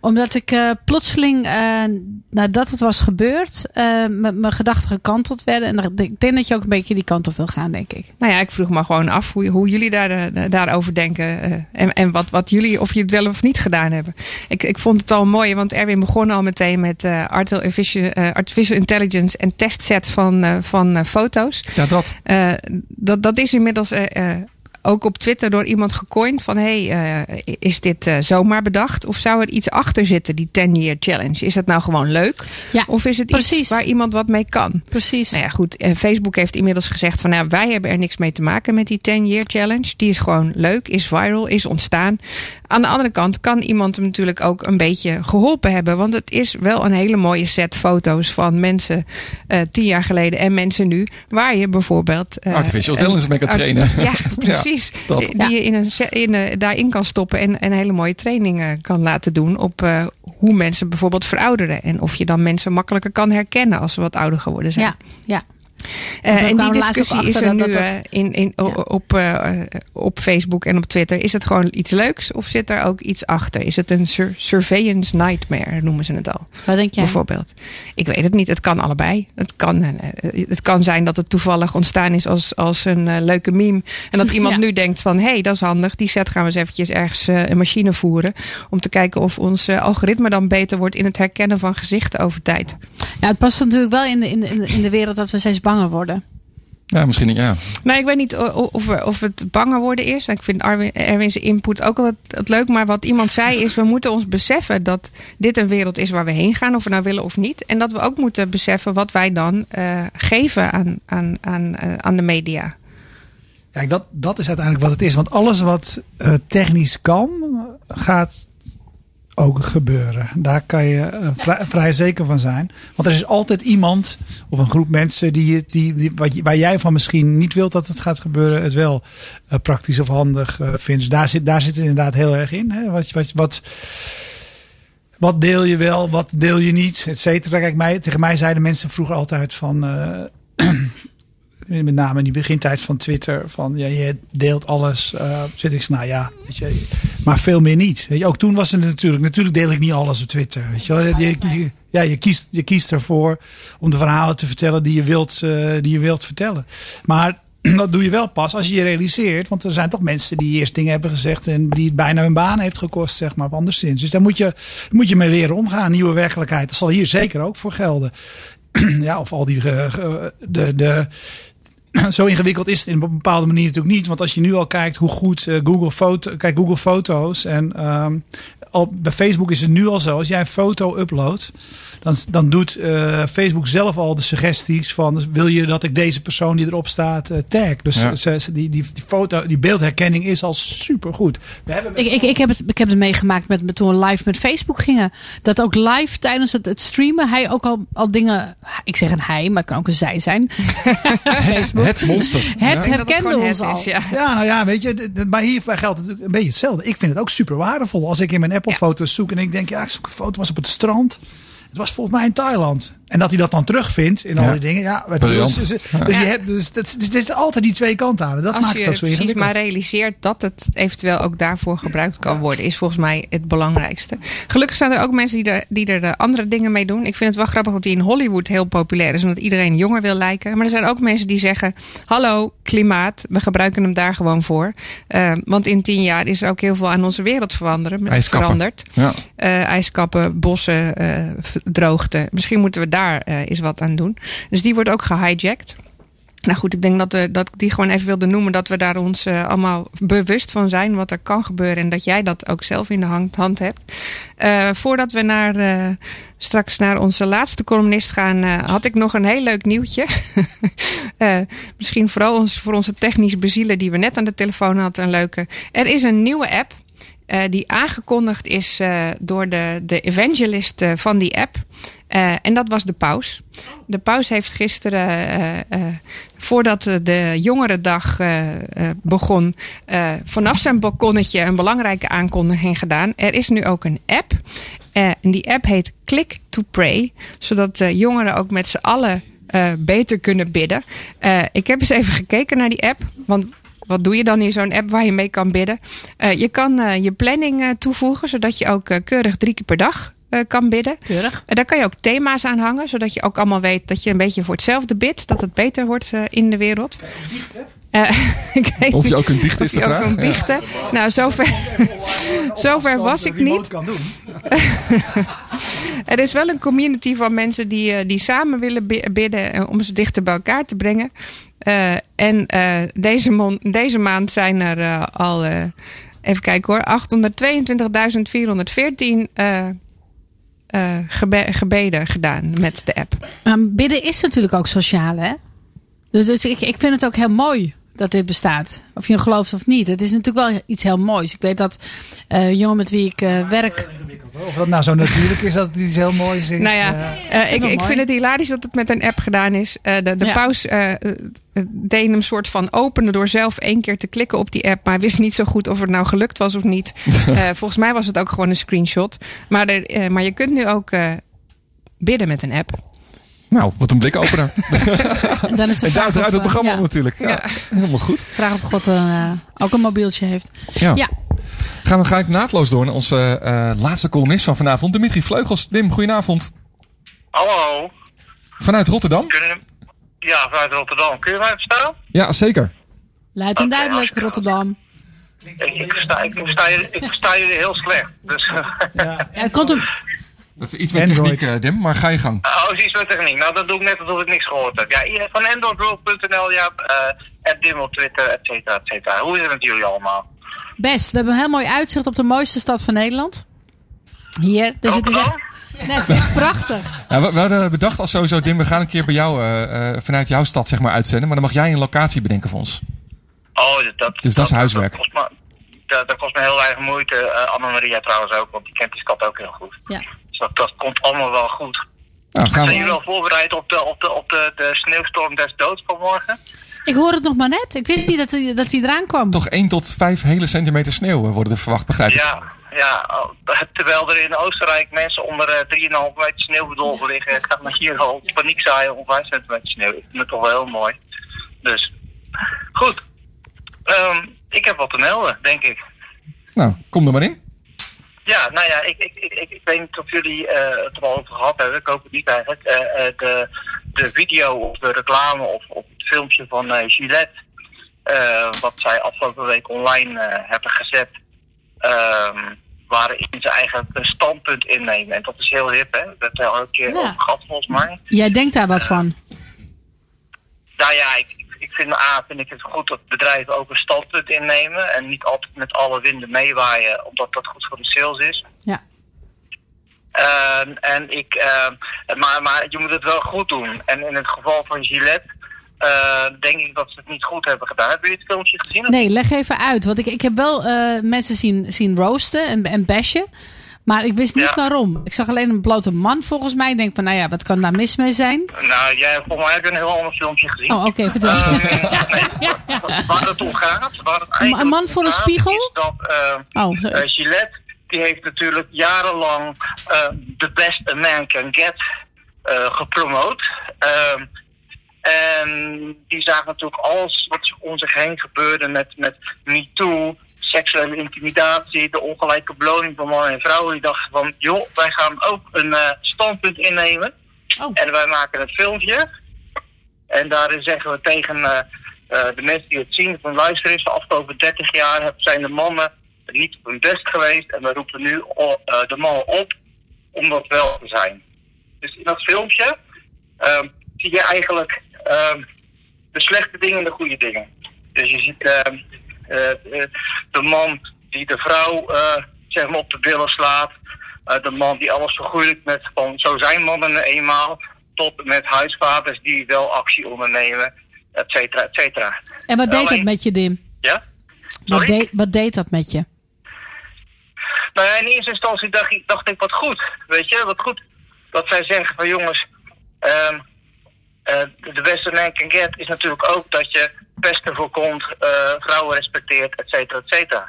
Omdat ik eh, plotseling, eh, nadat het was gebeurd, eh, met mijn gedachten gekanteld werden. En ik denk dat je ook een beetje die kant op wil gaan, denk ik. Nou ja, ik vroeg me gewoon af hoe, hoe jullie daar, daarover denken. eh, en en wat, wat jullie, of je het wel of niet gedaan hebben. Ik, ik vond het al mooi, want Erwin begon al meteen met eh, artificial, eh, artificial intelligence en testset van, eh, van eh, foto's. Ja, dat. Eh, dat, dat is inmiddels eh, eh, ook op Twitter door iemand gecoind van hey, eh, is dit eh, zomaar bedacht? Of zou er iets achter zitten, die 10 year challenge? Is dat nou gewoon leuk? Ja, Of is het precies. iets waar iemand wat mee kan? Precies. Nou ja, goed. eh, Facebook heeft inmiddels gezegd van nou, wij hebben er niks mee te maken met die 10 year challenge. Die is gewoon leuk, is viral, is ontstaan. Aan de andere kant kan iemand hem natuurlijk ook een beetje geholpen hebben. Want het is wel een hele mooie set foto's van mensen eh, tien jaar geleden en mensen nu. Waar je bijvoorbeeld. eh, Artificial intelligence mee kan trainen. Ja, [laughs] [laughs] precies. dat. Die, je in een, set- in, eh, daarin kan stoppen en een hele mooie training eh, kan laten doen. Op eh, hoe mensen bijvoorbeeld verouderen. En of je dan mensen makkelijker kan herkennen als ze wat ouder geworden zijn. Ja, ja. Eh, en die discussie is er nu dat dat- eh, in, in, Ja. op, eh, op Facebook en op Twitter. Is het gewoon iets leuks of zit er ook iets achter? Is het een sur- surveillance nightmare, noemen ze het al? Wat denk jij? Bijvoorbeeld. Ik weet het niet. Het kan allebei. Het kan, het kan zijn dat het toevallig ontstaan is als, als een leuke meme. En dat [laughs] iemand Ja. nu denkt van... hé, hey, dat is handig. Die set gaan we eens eventjes ergens een machine voeren. Om te kijken of ons algoritme dan beter wordt... in het herkennen van gezichten over tijd. Ja, het past natuurlijk wel in de, in de, in de- wereld dat we steeds banger worden. Ja, misschien niet. Ja. Nee, ik weet niet of, we- of het banger worden is. Ik vind Arwin, Erwin zijn input ook wel het, het leuk. Maar wat iemand zei is, we moeten ons beseffen dat dit een wereld is waar we heen gaan. Of we nou willen of niet. En dat we ook moeten beseffen wat wij dan eh, geven aan, aan, aan, eh, aan de media. Kijk, dat, dat is uiteindelijk wat het is. Want alles wat eh, technisch kan, gaat ook gebeuren. Daar kan je eh, vrij, zeker van zijn. Want er is altijd iemand of een groep mensen die, die, die, wat, waar jij van misschien niet wilt dat het gaat gebeuren, het wel eh, praktisch of handig eh, vindt. Dus daar zit, daar zit het inderdaad heel erg in. Hè? Wat, wat, wat, wat deel je wel, wat deel je niet, et cetera. Kijk, mij, tegen mij zeiden mensen vroeger altijd van... [clears throat] met name in die begintijd van Twitter, van ja, je deelt alles. eh zit ik, nou ja, weet je, maar veel meer niet. Weet je, ook toen was het natuurlijk, natuurlijk deel ik niet alles op Twitter. Weet je, je, ja, je kiest, je kiest ervoor om de verhalen te vertellen die je wilt, eh, die je wilt vertellen. Maar [clears throat] dat doe je wel pas als je je realiseert. Want er zijn toch mensen die eerst dingen hebben gezegd. en die het bijna hun baan heeft gekost, zeg maar, of anderszins. Dus daar moet je, moet je mee leren omgaan. Nieuwe werkelijkheid. Dat zal hier zeker ook voor gelden. [clears throat] ja, of al die. eh, de, de, [clears throat] zo ingewikkeld is het in een bepaalde manier natuurlijk niet. Want als je nu al kijkt hoe goed eh, Google, foto, kijk, Google Foto's en ehm, al, bij Facebook is het nu al zo. Als jij een foto uploadt, dan, dan doet eh, Facebook zelf al de suggesties van wil je dat ik deze persoon die erop staat eh, tag. Dus Ja. ze, ze- die, die, die foto, die beeldherkenning is al super goed. We hebben Ik, ik, ik, heb het, ik heb het meegemaakt met, met toen we live met Facebook gingen. Dat ook live tijdens het, het streamen hij ook al, al dingen. Ik zeg een hij, maar het kan ook een zij zijn. [laughs] [laughs] het monster. [laughs] Het Ja. Herkende ons het al. is, ja. Ja, nou ja, weet je, maar hierbij geldt het een beetje hetzelfde. Ik vind het ook super waardevol als ik in mijn Apple-foto's zoek en ik denk, ja, ik zoek een foto, was op het strand. Het was volgens mij in Thailand. En dat hij dat dan terugvindt in al die dingen. Ja, dus, dus, dus je hebt, dus, dat, dus, er is altijd die twee kanten aan. En dat Als maakt je het ook zo precies ingewikkeld. maar realiseert dat het eventueel ook daarvoor gebruikt kan worden, is volgens mij het belangrijkste. Gelukkig zijn er ook mensen die er, die er de andere dingen mee doen. Ik vind het wel grappig dat die in Hollywood heel populair is, omdat iedereen jonger wil lijken. Maar er zijn ook mensen die zeggen: Hallo, klimaat, we gebruiken hem daar gewoon voor. Eh, want in tien jaar is er ook heel veel aan onze wereld veranderen, Ijskappen. veranderd. Ja. Eh, ijskappen, bossen, eh, droogte. Misschien moeten we daar eh, eens wat aan doen. Dus die wordt ook gehijacked. Nou goed, ik denk dat, we, dat ik die gewoon even wilde noemen. Dat we daar ons eh, allemaal bewust van zijn wat er kan gebeuren. En dat jij dat ook zelf in de hand, hand hebt. Eh, voordat we naar, straks naar onze laatste columnist gaan, had ik nog een heel leuk nieuwtje. [laughs] Misschien vooral ons, voor onze technisch bezielen die we net aan de telefoon hadden. Een leuke. Er is een nieuwe app. die aangekondigd is door de, de evangelist van die app. Eh, en dat was de paus. De paus heeft gisteren, eh, eh, voordat de jongerendag begon, vanaf zijn balkonnetje een belangrijke aankondiging gedaan. Er is nu ook een app. En die app heet Click to Pray. Zodat jongeren ook met z'n allen beter kunnen bidden. Ik heb eens even gekeken naar die app. Want wat doe je dan in zo'n app waar je mee kan bidden? Je kan je planning toevoegen, zodat je ook keurig drie keer per dag kan bidden. Keurig. En daar kan je ook thema's aan hangen, zodat je ook allemaal weet dat je een beetje voor hetzelfde bidt. Dat het beter wordt eh, in de wereld. Eh, [laughs] weet Of je ook kunt biechten, is de je ook vraag. kunt biechten. Nou, zover, [laughs] zover was ik niet. Kan doen. [laughs] Er is wel een community van mensen die, eh, die samen willen bi- bidden eh, om ze dichter bij elkaar te brengen. Eh, en eh, deze, mon- deze maand zijn er eh, al, eh, even kijken hoor, 822.414 eh, gebe- gebeden gedaan met de app. Maar bidden is natuurlijk ook sociaal, hè? Dus, dus ik, ik vind het ook heel mooi dat dit bestaat. Of je het gelooft of niet. Het is natuurlijk wel iets heel moois. Ik weet dat eh jongen met wie ik eh, werk. Of dat nou zo natuurlijk is dat het iets heel moois is. Nou ja, eh, ik, ik mooi. vind het hilarisch dat het met een app gedaan is. Eh, de de Ja. paus deed hem soort van openen door zelf één keer te klikken op die app. Maar wist niet zo goed of het nou gelukt was of niet. [laughs] Eh, volgens mij was het ook gewoon een screenshot. Maar, er, eh, maar je kunt nu ook eh, bidden met een app. Nou, wat een blikopener. En [laughs] dan is En daar draait het eh, programma ja, natuurlijk. Ja, Helemaal goed. Vraag of God eh, ook een mobieltje heeft. Ja. Ja. Gaan we ga ik naadloos door naar onze eh, laatste columnist van vanavond, Dimitri Vleugels. Dim, goedenavond. Hallo, Vanuit Rotterdam. kunnen... Ja, vanuit Rotterdam. Kun je mij verstaan? Ja, zeker. Luid en duidelijk, hartstikke Rotterdam. Ik, ik, versta, ik, versta je, ik versta jullie heel slecht. Dus, Ja, het komt om, Dat is iets met Android. techniek, eh, Dim, maar ga je gang. Oh, zoiets met techniek. Nou, dat doe ik net alsof ik niks gehoord heb. Ja, hier, van androidworld.nl, ja, eh Dim op Twitter, et cetera, et cetera. Hoe is het met jullie allemaal? Best. We hebben een heel mooi uitzicht op de mooiste stad van Nederland. Hier. Dus het is echt, nee, het is echt prachtig. Ja, we, we hadden bedacht als sowieso, Dim, we gaan een keer bij jou, eh, eh, vanuit jouw stad zeg maar, uitzenden. Maar dan mag jij een locatie bedenken voor ons. Oh, dat, dat, Dus dat is huiswerk. Dat kost me, dat, dat kost me heel weinig moeite. Eh Anne-Maria trouwens ook, want die kent die stad ook heel goed. Ja. Dus dat, dat komt allemaal wel goed. Nou, gaan Zijn jullie we. wel voorbereid op de, op de, op de, de sneeuwstorm des doods van morgen? Ik hoor het nog maar net. Ik wist niet dat hij, dat hij eraan kwam. Toch 1 tot 5 hele centimeter sneeuw eh, worden er verwacht, begrijp ik. Ja, ja, oh, [laughs] terwijl er in Oostenrijk mensen onder eh 3,5 meter sneeuw bedolven liggen, [laughs] gaat me hier al paniek zaaien om 5 centimeter sneeuw. Ik vind het toch wel heel mooi. Dus, goed. Ehm, ik heb wat te melden, denk ik. Nou, kom er maar in. Ja, nou ja, ik, ik, ik, ik, ik weet niet of jullie eh, het er al over gehad hebben. Ik hoop het niet eigenlijk. Eh, eh, de, de video of de reclame of, of het filmpje van Gillette. wat zij afgelopen week online hebben gezet. ehm, waarin ze eigenlijk een standpunt innemen. En dat is heel hip, hè? Dat hebben we al een keer Ja. over gehad volgens mij. Jij denkt daar wat van. Nou ja, ik, ik vind A, vind ik het goed dat bedrijven ook een standpunt innemen. En niet altijd met alle winden meewaaien, omdat dat goed voor de sales is. Ja. Ehm, en ik, ehm, maar, maar je moet het wel goed doen. En in het geval van Gillette eh, denk ik dat ze het niet goed hebben gedaan. Hebben jullie het filmpje gezien? of Nee, leg even uit. Want ik, ik heb wel eh, mensen zien, zien roosten en, en bashen. Maar ik wist niet Ja. waarom. Ik zag alleen een blote man volgens mij. Ik denk van, nou ja, wat kan daar mis mee zijn? Nou, jij, volgens mij heb je een heel ander filmpje gezien. Oh, oké, vertel. Ehm, [laughs] nee, waar het om gaat, waar het eigenlijk een man voor een spiegel? dat, ehm, Oh. Eh, Gillette die heeft natuurlijk jarenlang eh, The Best a Man Can Get eh, gepromoot. Ehm, en die zagen natuurlijk alles wat om zich heen gebeurde met, met MeToo, seksuele intimidatie, de ongelijke beloning van mannen en vrouwen. Die dachten van, joh, wij gaan ook een eh, standpunt innemen. Oh. En wij maken een filmpje. En daarin zeggen we tegen eh, eh, de mensen die het zien, van luister eens, de afgelopen 30 jaar zijn de mannen niet op hun best geweest. En we roepen nu de mannen op om dat wel te zijn. Dus in dat filmpje ehm, zie je eigenlijk ehm, de slechte dingen en de goede dingen. Dus je ziet ehm, eh, eh, de man die de vrouw eh, zeg maar op de billen slaat. Eh, de man die alles vergoeilijkt met van zo zijn mannen eenmaal. Tot met huisvaders die wel actie ondernemen, et cetera, et cetera. En wat deed dat met je, Dim? Ja? Wat, wat deed dat met je? Nou ja, in eerste instantie dacht ik, dacht ik wat goed. Weet je, wat goed. Dat zij zeggen van jongens, ehm, eh, de beste man can get is natuurlijk ook dat je pesten voorkomt, eh, vrouwen respecteert, et cetera, et cetera.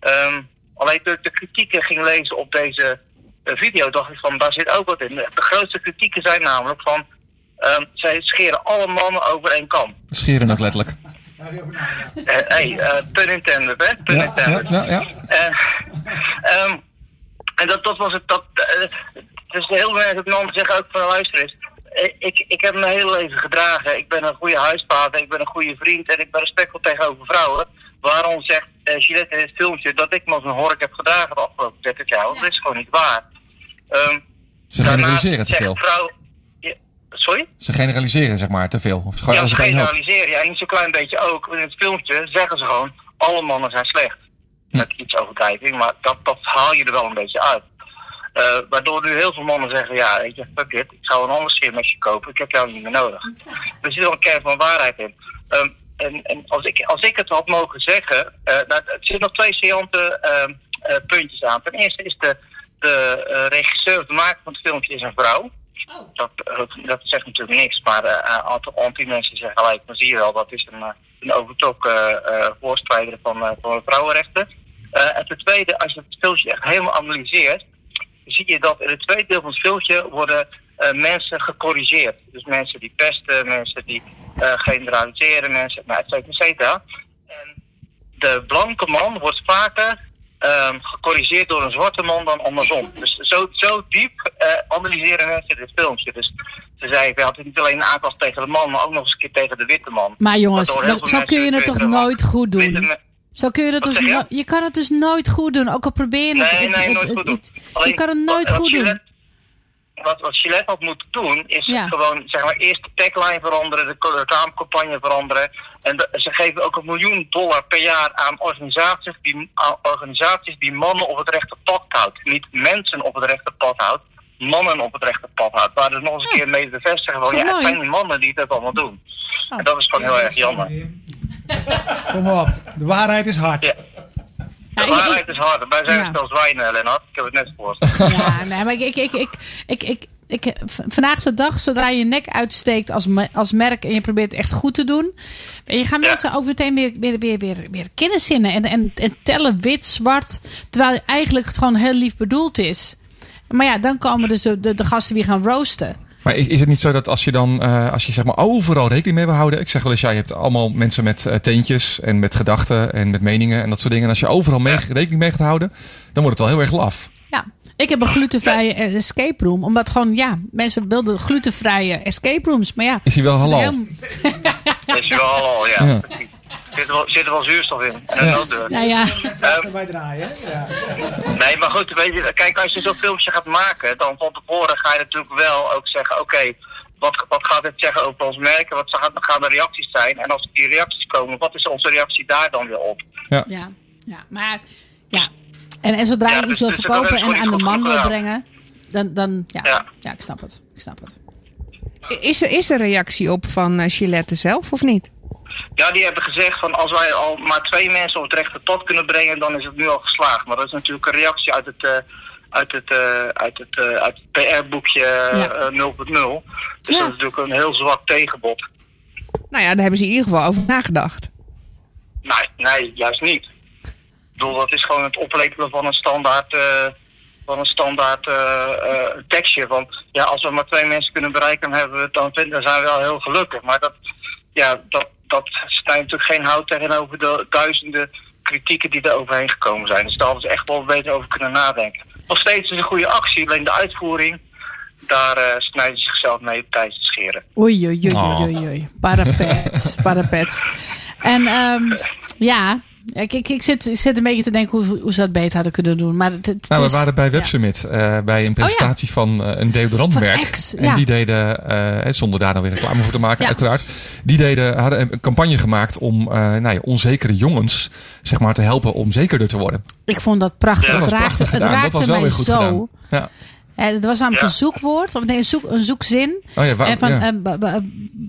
Ehm, alleen toen ik de kritieken ging lezen op deze eh, video, dacht ik van daar zit ook wat in. De grootste kritieken zijn namelijk van, ehm, zij scheren alle mannen over één kam. Scheren ook letterlijk. Eh, hey, eh, pun intended, hè? Pun Ja, intended. ja, ja, ja. Eh, ehm, en dat, dat was het. Dat, eh, het is heel belangrijk dat mensen zeggen ook van luister eens. Eh, Ik, ik heb mijn hele leven gedragen. Ik ben een goede huisvader, ik ben een goede vriend en ik ben respectvol tegenover vrouwen. Waarom zegt uh, Gillette in het filmpje dat ik me als een hork heb gedragen de afgelopen 30 jaar? Want dat is gewoon niet waar. Ehm, Ze generaliseren te veel. Vrouw, Ja, sorry? Ze generaliseren zeg maar te veel. Of gewoon Ja, ze generaliseren. Ja, en zo'n klein beetje ook. In het filmpje zeggen ze gewoon, alle mannen zijn slecht. Met iets overdrijving, maar dat, dat haal je er wel een beetje uit. Eh, waardoor nu heel veel mannen zeggen, ja, weet je, fuck it, ik zou een ander scheermesje kopen, ik heb jou niet meer nodig. Er zit wel een kern van waarheid in. Ehm, en en als, ik, als ik het had mogen zeggen, eh nou, er zitten nog twee ehm, eh, puntjes aan. Ten eerste is de, de regisseur de maker van het filmpje is een vrouw. Dat, dat, dat zegt natuurlijk niks, maar een aantal anti-mensen zeggen gelijk, dan zie je wel, dat is een, een overtrokken voorstrijder van, van de vrouwenrechten. En ten tweede, als je het filmpje echt helemaal analyseert, zie je dat in het tweede deel van het filmpje worden eh, mensen gecorrigeerd. Dus mensen die pesten, mensen die eh, generaliseren, mensen, nou, et cetera, et cetera. En de blanke man wordt vaker ehm, gecorrigeerd door een zwarte man dan andersom. Dus zo, zo diep eh, analyseren mensen dit filmpje. Dus ze zeiden, we hadden niet alleen een aanklacht tegen de man, maar ook nog eens een keer tegen de witte man. Maar jongens, dat- zo kun je het toch nooit goed doen? Zo kun je dat dus je? no- je kan het dus nooit goed doen. Ook al probeer je het. Nee, het- nee, het- nooit het- goed doen. het- je kan het nooit wat goed doen. Gillette- wat, wat Gillette had moeten doen, is Ja. gewoon zeg maar eerst de tagline veranderen, de reclamecampagne veranderen. En de- ze geven ook een miljoen dollar per jaar aan organisaties die, aan organisaties die mannen op het rechte pad houdt. Niet mensen op het rechte pad houdt, mannen op het rechte pad houdt. Waar dus nog eens een keer mee bevestigen van ja, het zijn die mannen die dat allemaal doen. Oh. En dat is gewoon heel erg jammer. [laughs] Kom op, de waarheid is hard. Ja. De ik- waarheid is hard. Wij zijn als wijnen, Lennart. Ik heb het net gehoord. Ja, nee, maar ik, ik, ik, ik, ik, ik, ik, v- vandaag de dag, zodra je je nek uitsteekt als, me- als merk en je probeert het echt goed te doen, en je gaan Ja. mensen ook meteen weer, weer, weer, weer, weer kennis zinnen en, en, en tellen wit, zwart, terwijl eigenlijk het gewoon heel lief bedoeld is. Maar ja, dan komen dus de, de, de gasten weer gaan roosten. Maar is, is het niet zo dat als je dan, eh, als je zeg maar overal rekening mee wil houden. Ik zeg wel eens, ja, je hebt allemaal mensen met eh, teentjes en met gedachten en met meningen en dat soort dingen. En als je overal mee, rekening mee gaat houden, dan wordt het wel heel erg laf. Ja, ik heb een glutenvrije escape room, omdat gewoon, ja, mensen wilden glutenvrije escape rooms. Maar ja, Is hij wel het is halal? heel- Is je wel al, ja. Ja. Zit er wel, zit er wel zuurstof in. En Ja. nooddeur. nou ja, Wij draaien, ja. Nee, maar goed, weet je, kijk, als je zo'n filmpje gaat maken, dan van tevoren ga je natuurlijk wel ook zeggen, oké, wat, wat gaat het zeggen over ons merk? Wat gaan, gaan de reacties zijn? En als die reacties komen, wat is onze reactie daar dan weer op? Ja, ja, maar ja. En, en zodra Ja, je dus- iets wil dus dat verkopen en aan de man wil brengen, dan, dan ja, ja. Ja. ik snap het. Ik snap het. Is er, is er reactie op van eh, Gillette zelf of niet? Ja, die hebben gezegd van als wij al maar twee mensen op het rechte pad kunnen brengen, dan is het nu al geslaagd. Maar dat is natuurlijk een reactie uit het, eh, uit het, eh, uit het, eh, uit het PR-boekje Ja. eh, 0.0. Dus Ja. dat is natuurlijk een heel zwak tegenbod. Nou ja, daar hebben ze in ieder geval over nagedacht. Nee, nee, juist niet. Ik bedoel, dat is gewoon het oplepelen van een standaard, van een standaard tekstje. Van ja, als we maar twee mensen kunnen bereiken, dan, hebben we, dan, dan zijn we wel heel gelukkig. Maar dat, ja, dat, dat snijdt natuurlijk geen hout tegenover de duizenden kritieken die er overheen gekomen zijn. Dus daar hadden ze echt wel beter over kunnen nadenken. Nog steeds is een goede actie, alleen de uitvoering, daar eh, snijden ze zichzelf mee op tijd te scheren. Oei, oei, oei, Oh. oei, oei. Parapet, parapet. En ehm, ja, ik, ik, ik, zit, ik zit een beetje te denken hoe, hoe ze dat beter hadden kunnen doen. Maar het, het Nou, we is- waren bij ja. WebSummit eh, bij een presentatie van eh, een deodorantmerk. Van en ja. die deden, eh, zonder daar dan weer reclame voor te maken, Ja. uiteraard. Die deden, hadden een campagne gemaakt om nou ja, onzekere jongens zeg maar, te helpen om zekerder te worden. Ik vond dat prachtig. Ja, dat het was raakte, prachtig het raakte was wel mij weer goed zo. Eh, Het was namelijk Ja. een zoekwoord, of nee, een, zoek, een zoekzin. Oh ja, en van ja. eh, wa- wa-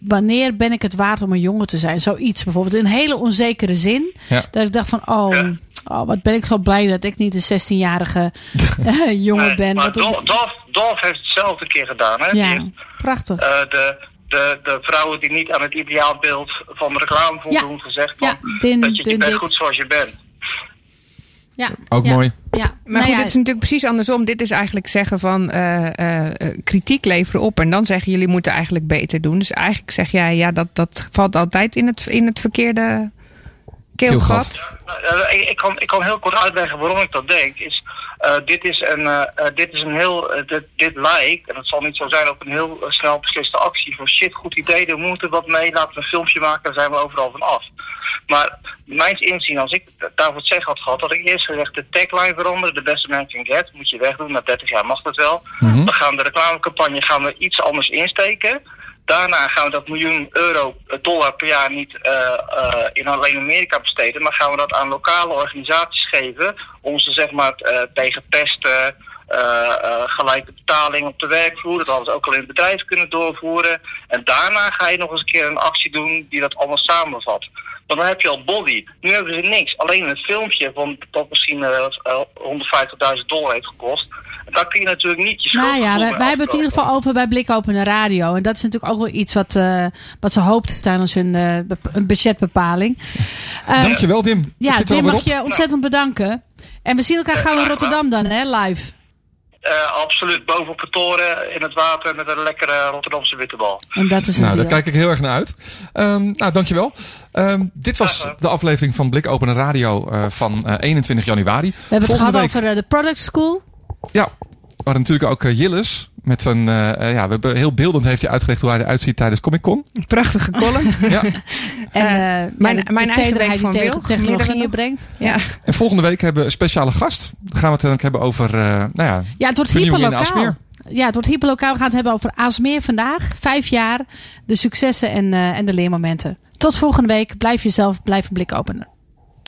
wanneer ben ik het waard om een jongen te zijn? Zoiets bijvoorbeeld. Een hele onzekere zin. Dat ik dacht van, oh, oh, wat ben ik zo blij dat ik niet een 16-jarige [laughs] eh, jongen Nee, ben. maar ik- Dolf, Dolf, Dolf heeft hetzelfde een keer gedaan. Hè? Ja, heeft, prachtig. de, de, de vrouwen die niet aan het ideaalbeeld van de reclame voldoen, gezegd van, dat je, je bent dik. goed zoals je bent. Ja, Ook ja, mooi. Ja. Maar Nou goed, ja, het is natuurlijk precies andersom. Dit is eigenlijk zeggen van eh, eh, eh, kritiek leveren op. En dan zeggen jullie moeten eigenlijk beter doen. Dus eigenlijk zeg jij, ja, dat, dat valt altijd in het, in het verkeerde keelgat. Keelgat. Eh, ik, ik, kan, ik kan heel kort uitleggen waarom ik dat denk. Is, dit, is een, eh, eh, dit is een heel. eh, dit, dit lijkt, en het zal niet zo zijn, op een heel eh, snel besliste actie. Van shit, goed idee, er moeten wat mee. Laten we een filmpje maken, daar zijn we overal van af. Maar mijns inzien, als ik daarvoor het zeggen had gehad, had ik eerst gezegd de tagline veranderen. De beste man can get. Moet je wegdoen. Na 30 jaar mag dat wel. Mhm. We gaan de reclamecampagne gaan we iets anders insteken. Daarna gaan we dat miljoen euro, eh, dollar per jaar niet eh, eh, in alleen Amerika besteden. Maar gaan we dat aan lokale organisaties geven. Om ze zeg maar tegen pesten, gelijke betaling op de werkvloer. Dat hadden ze ook al in het bedrijf kunnen doorvoeren. En daarna ga je nog eens een keer een actie doen die dat allemaal samenvat. Want dan heb je al body. Nu hebben ze niks. Alleen een filmpje van dat misschien eh, eh, 150.000 dollar heeft gekost. Daar kun je natuurlijk niet je Nou ja, wij, hebben het in ieder geval over bij Blikopende Radio. En dat is natuurlijk ook wel iets wat, eh, wat ze hoopt tijdens hun eh, een budgetbepaling. Eh, Dankjewel, Dim. Het Ja, Tim mag op. je ontzettend bedanken. En we zien elkaar gauw in Rotterdam dan, hè, live. Eh, absoluut boven op het toren in het water met een lekkere Rotterdamse wittebal. En dat is Nou, daar kijk ik heel erg naar uit. Ehm, nou, dankjewel. Ehm, dit was de aflevering van Blik Open Radio eh, van eh, 21 januari. We hebben het Volgende gehad week, over de Product School. Ja, we hadden natuurlijk ook uh, Jillis. Met zijn, eh, eh, ja, we hebben heel beeldend heeft hij uitgelegd hoe hij eruit ziet tijdens Comic Con. Prachtige column. [laughs] ja. [laughs] En Eh, eh, mijn- de- mijn de eigen week van die Wil. technologieën brengt. ja. En volgende week hebben we een speciale gast. Dan gaan we het hebben over, eh, nou ja, Ja, het wordt hyperlokaal. Ja, het wordt hyperlokaal. We gaan het hebben over Aasmeer vandaag. Vijf jaar, de successen en, eh, en de leermomenten. Tot volgende week. Blijf jezelf, blijf een blik openen.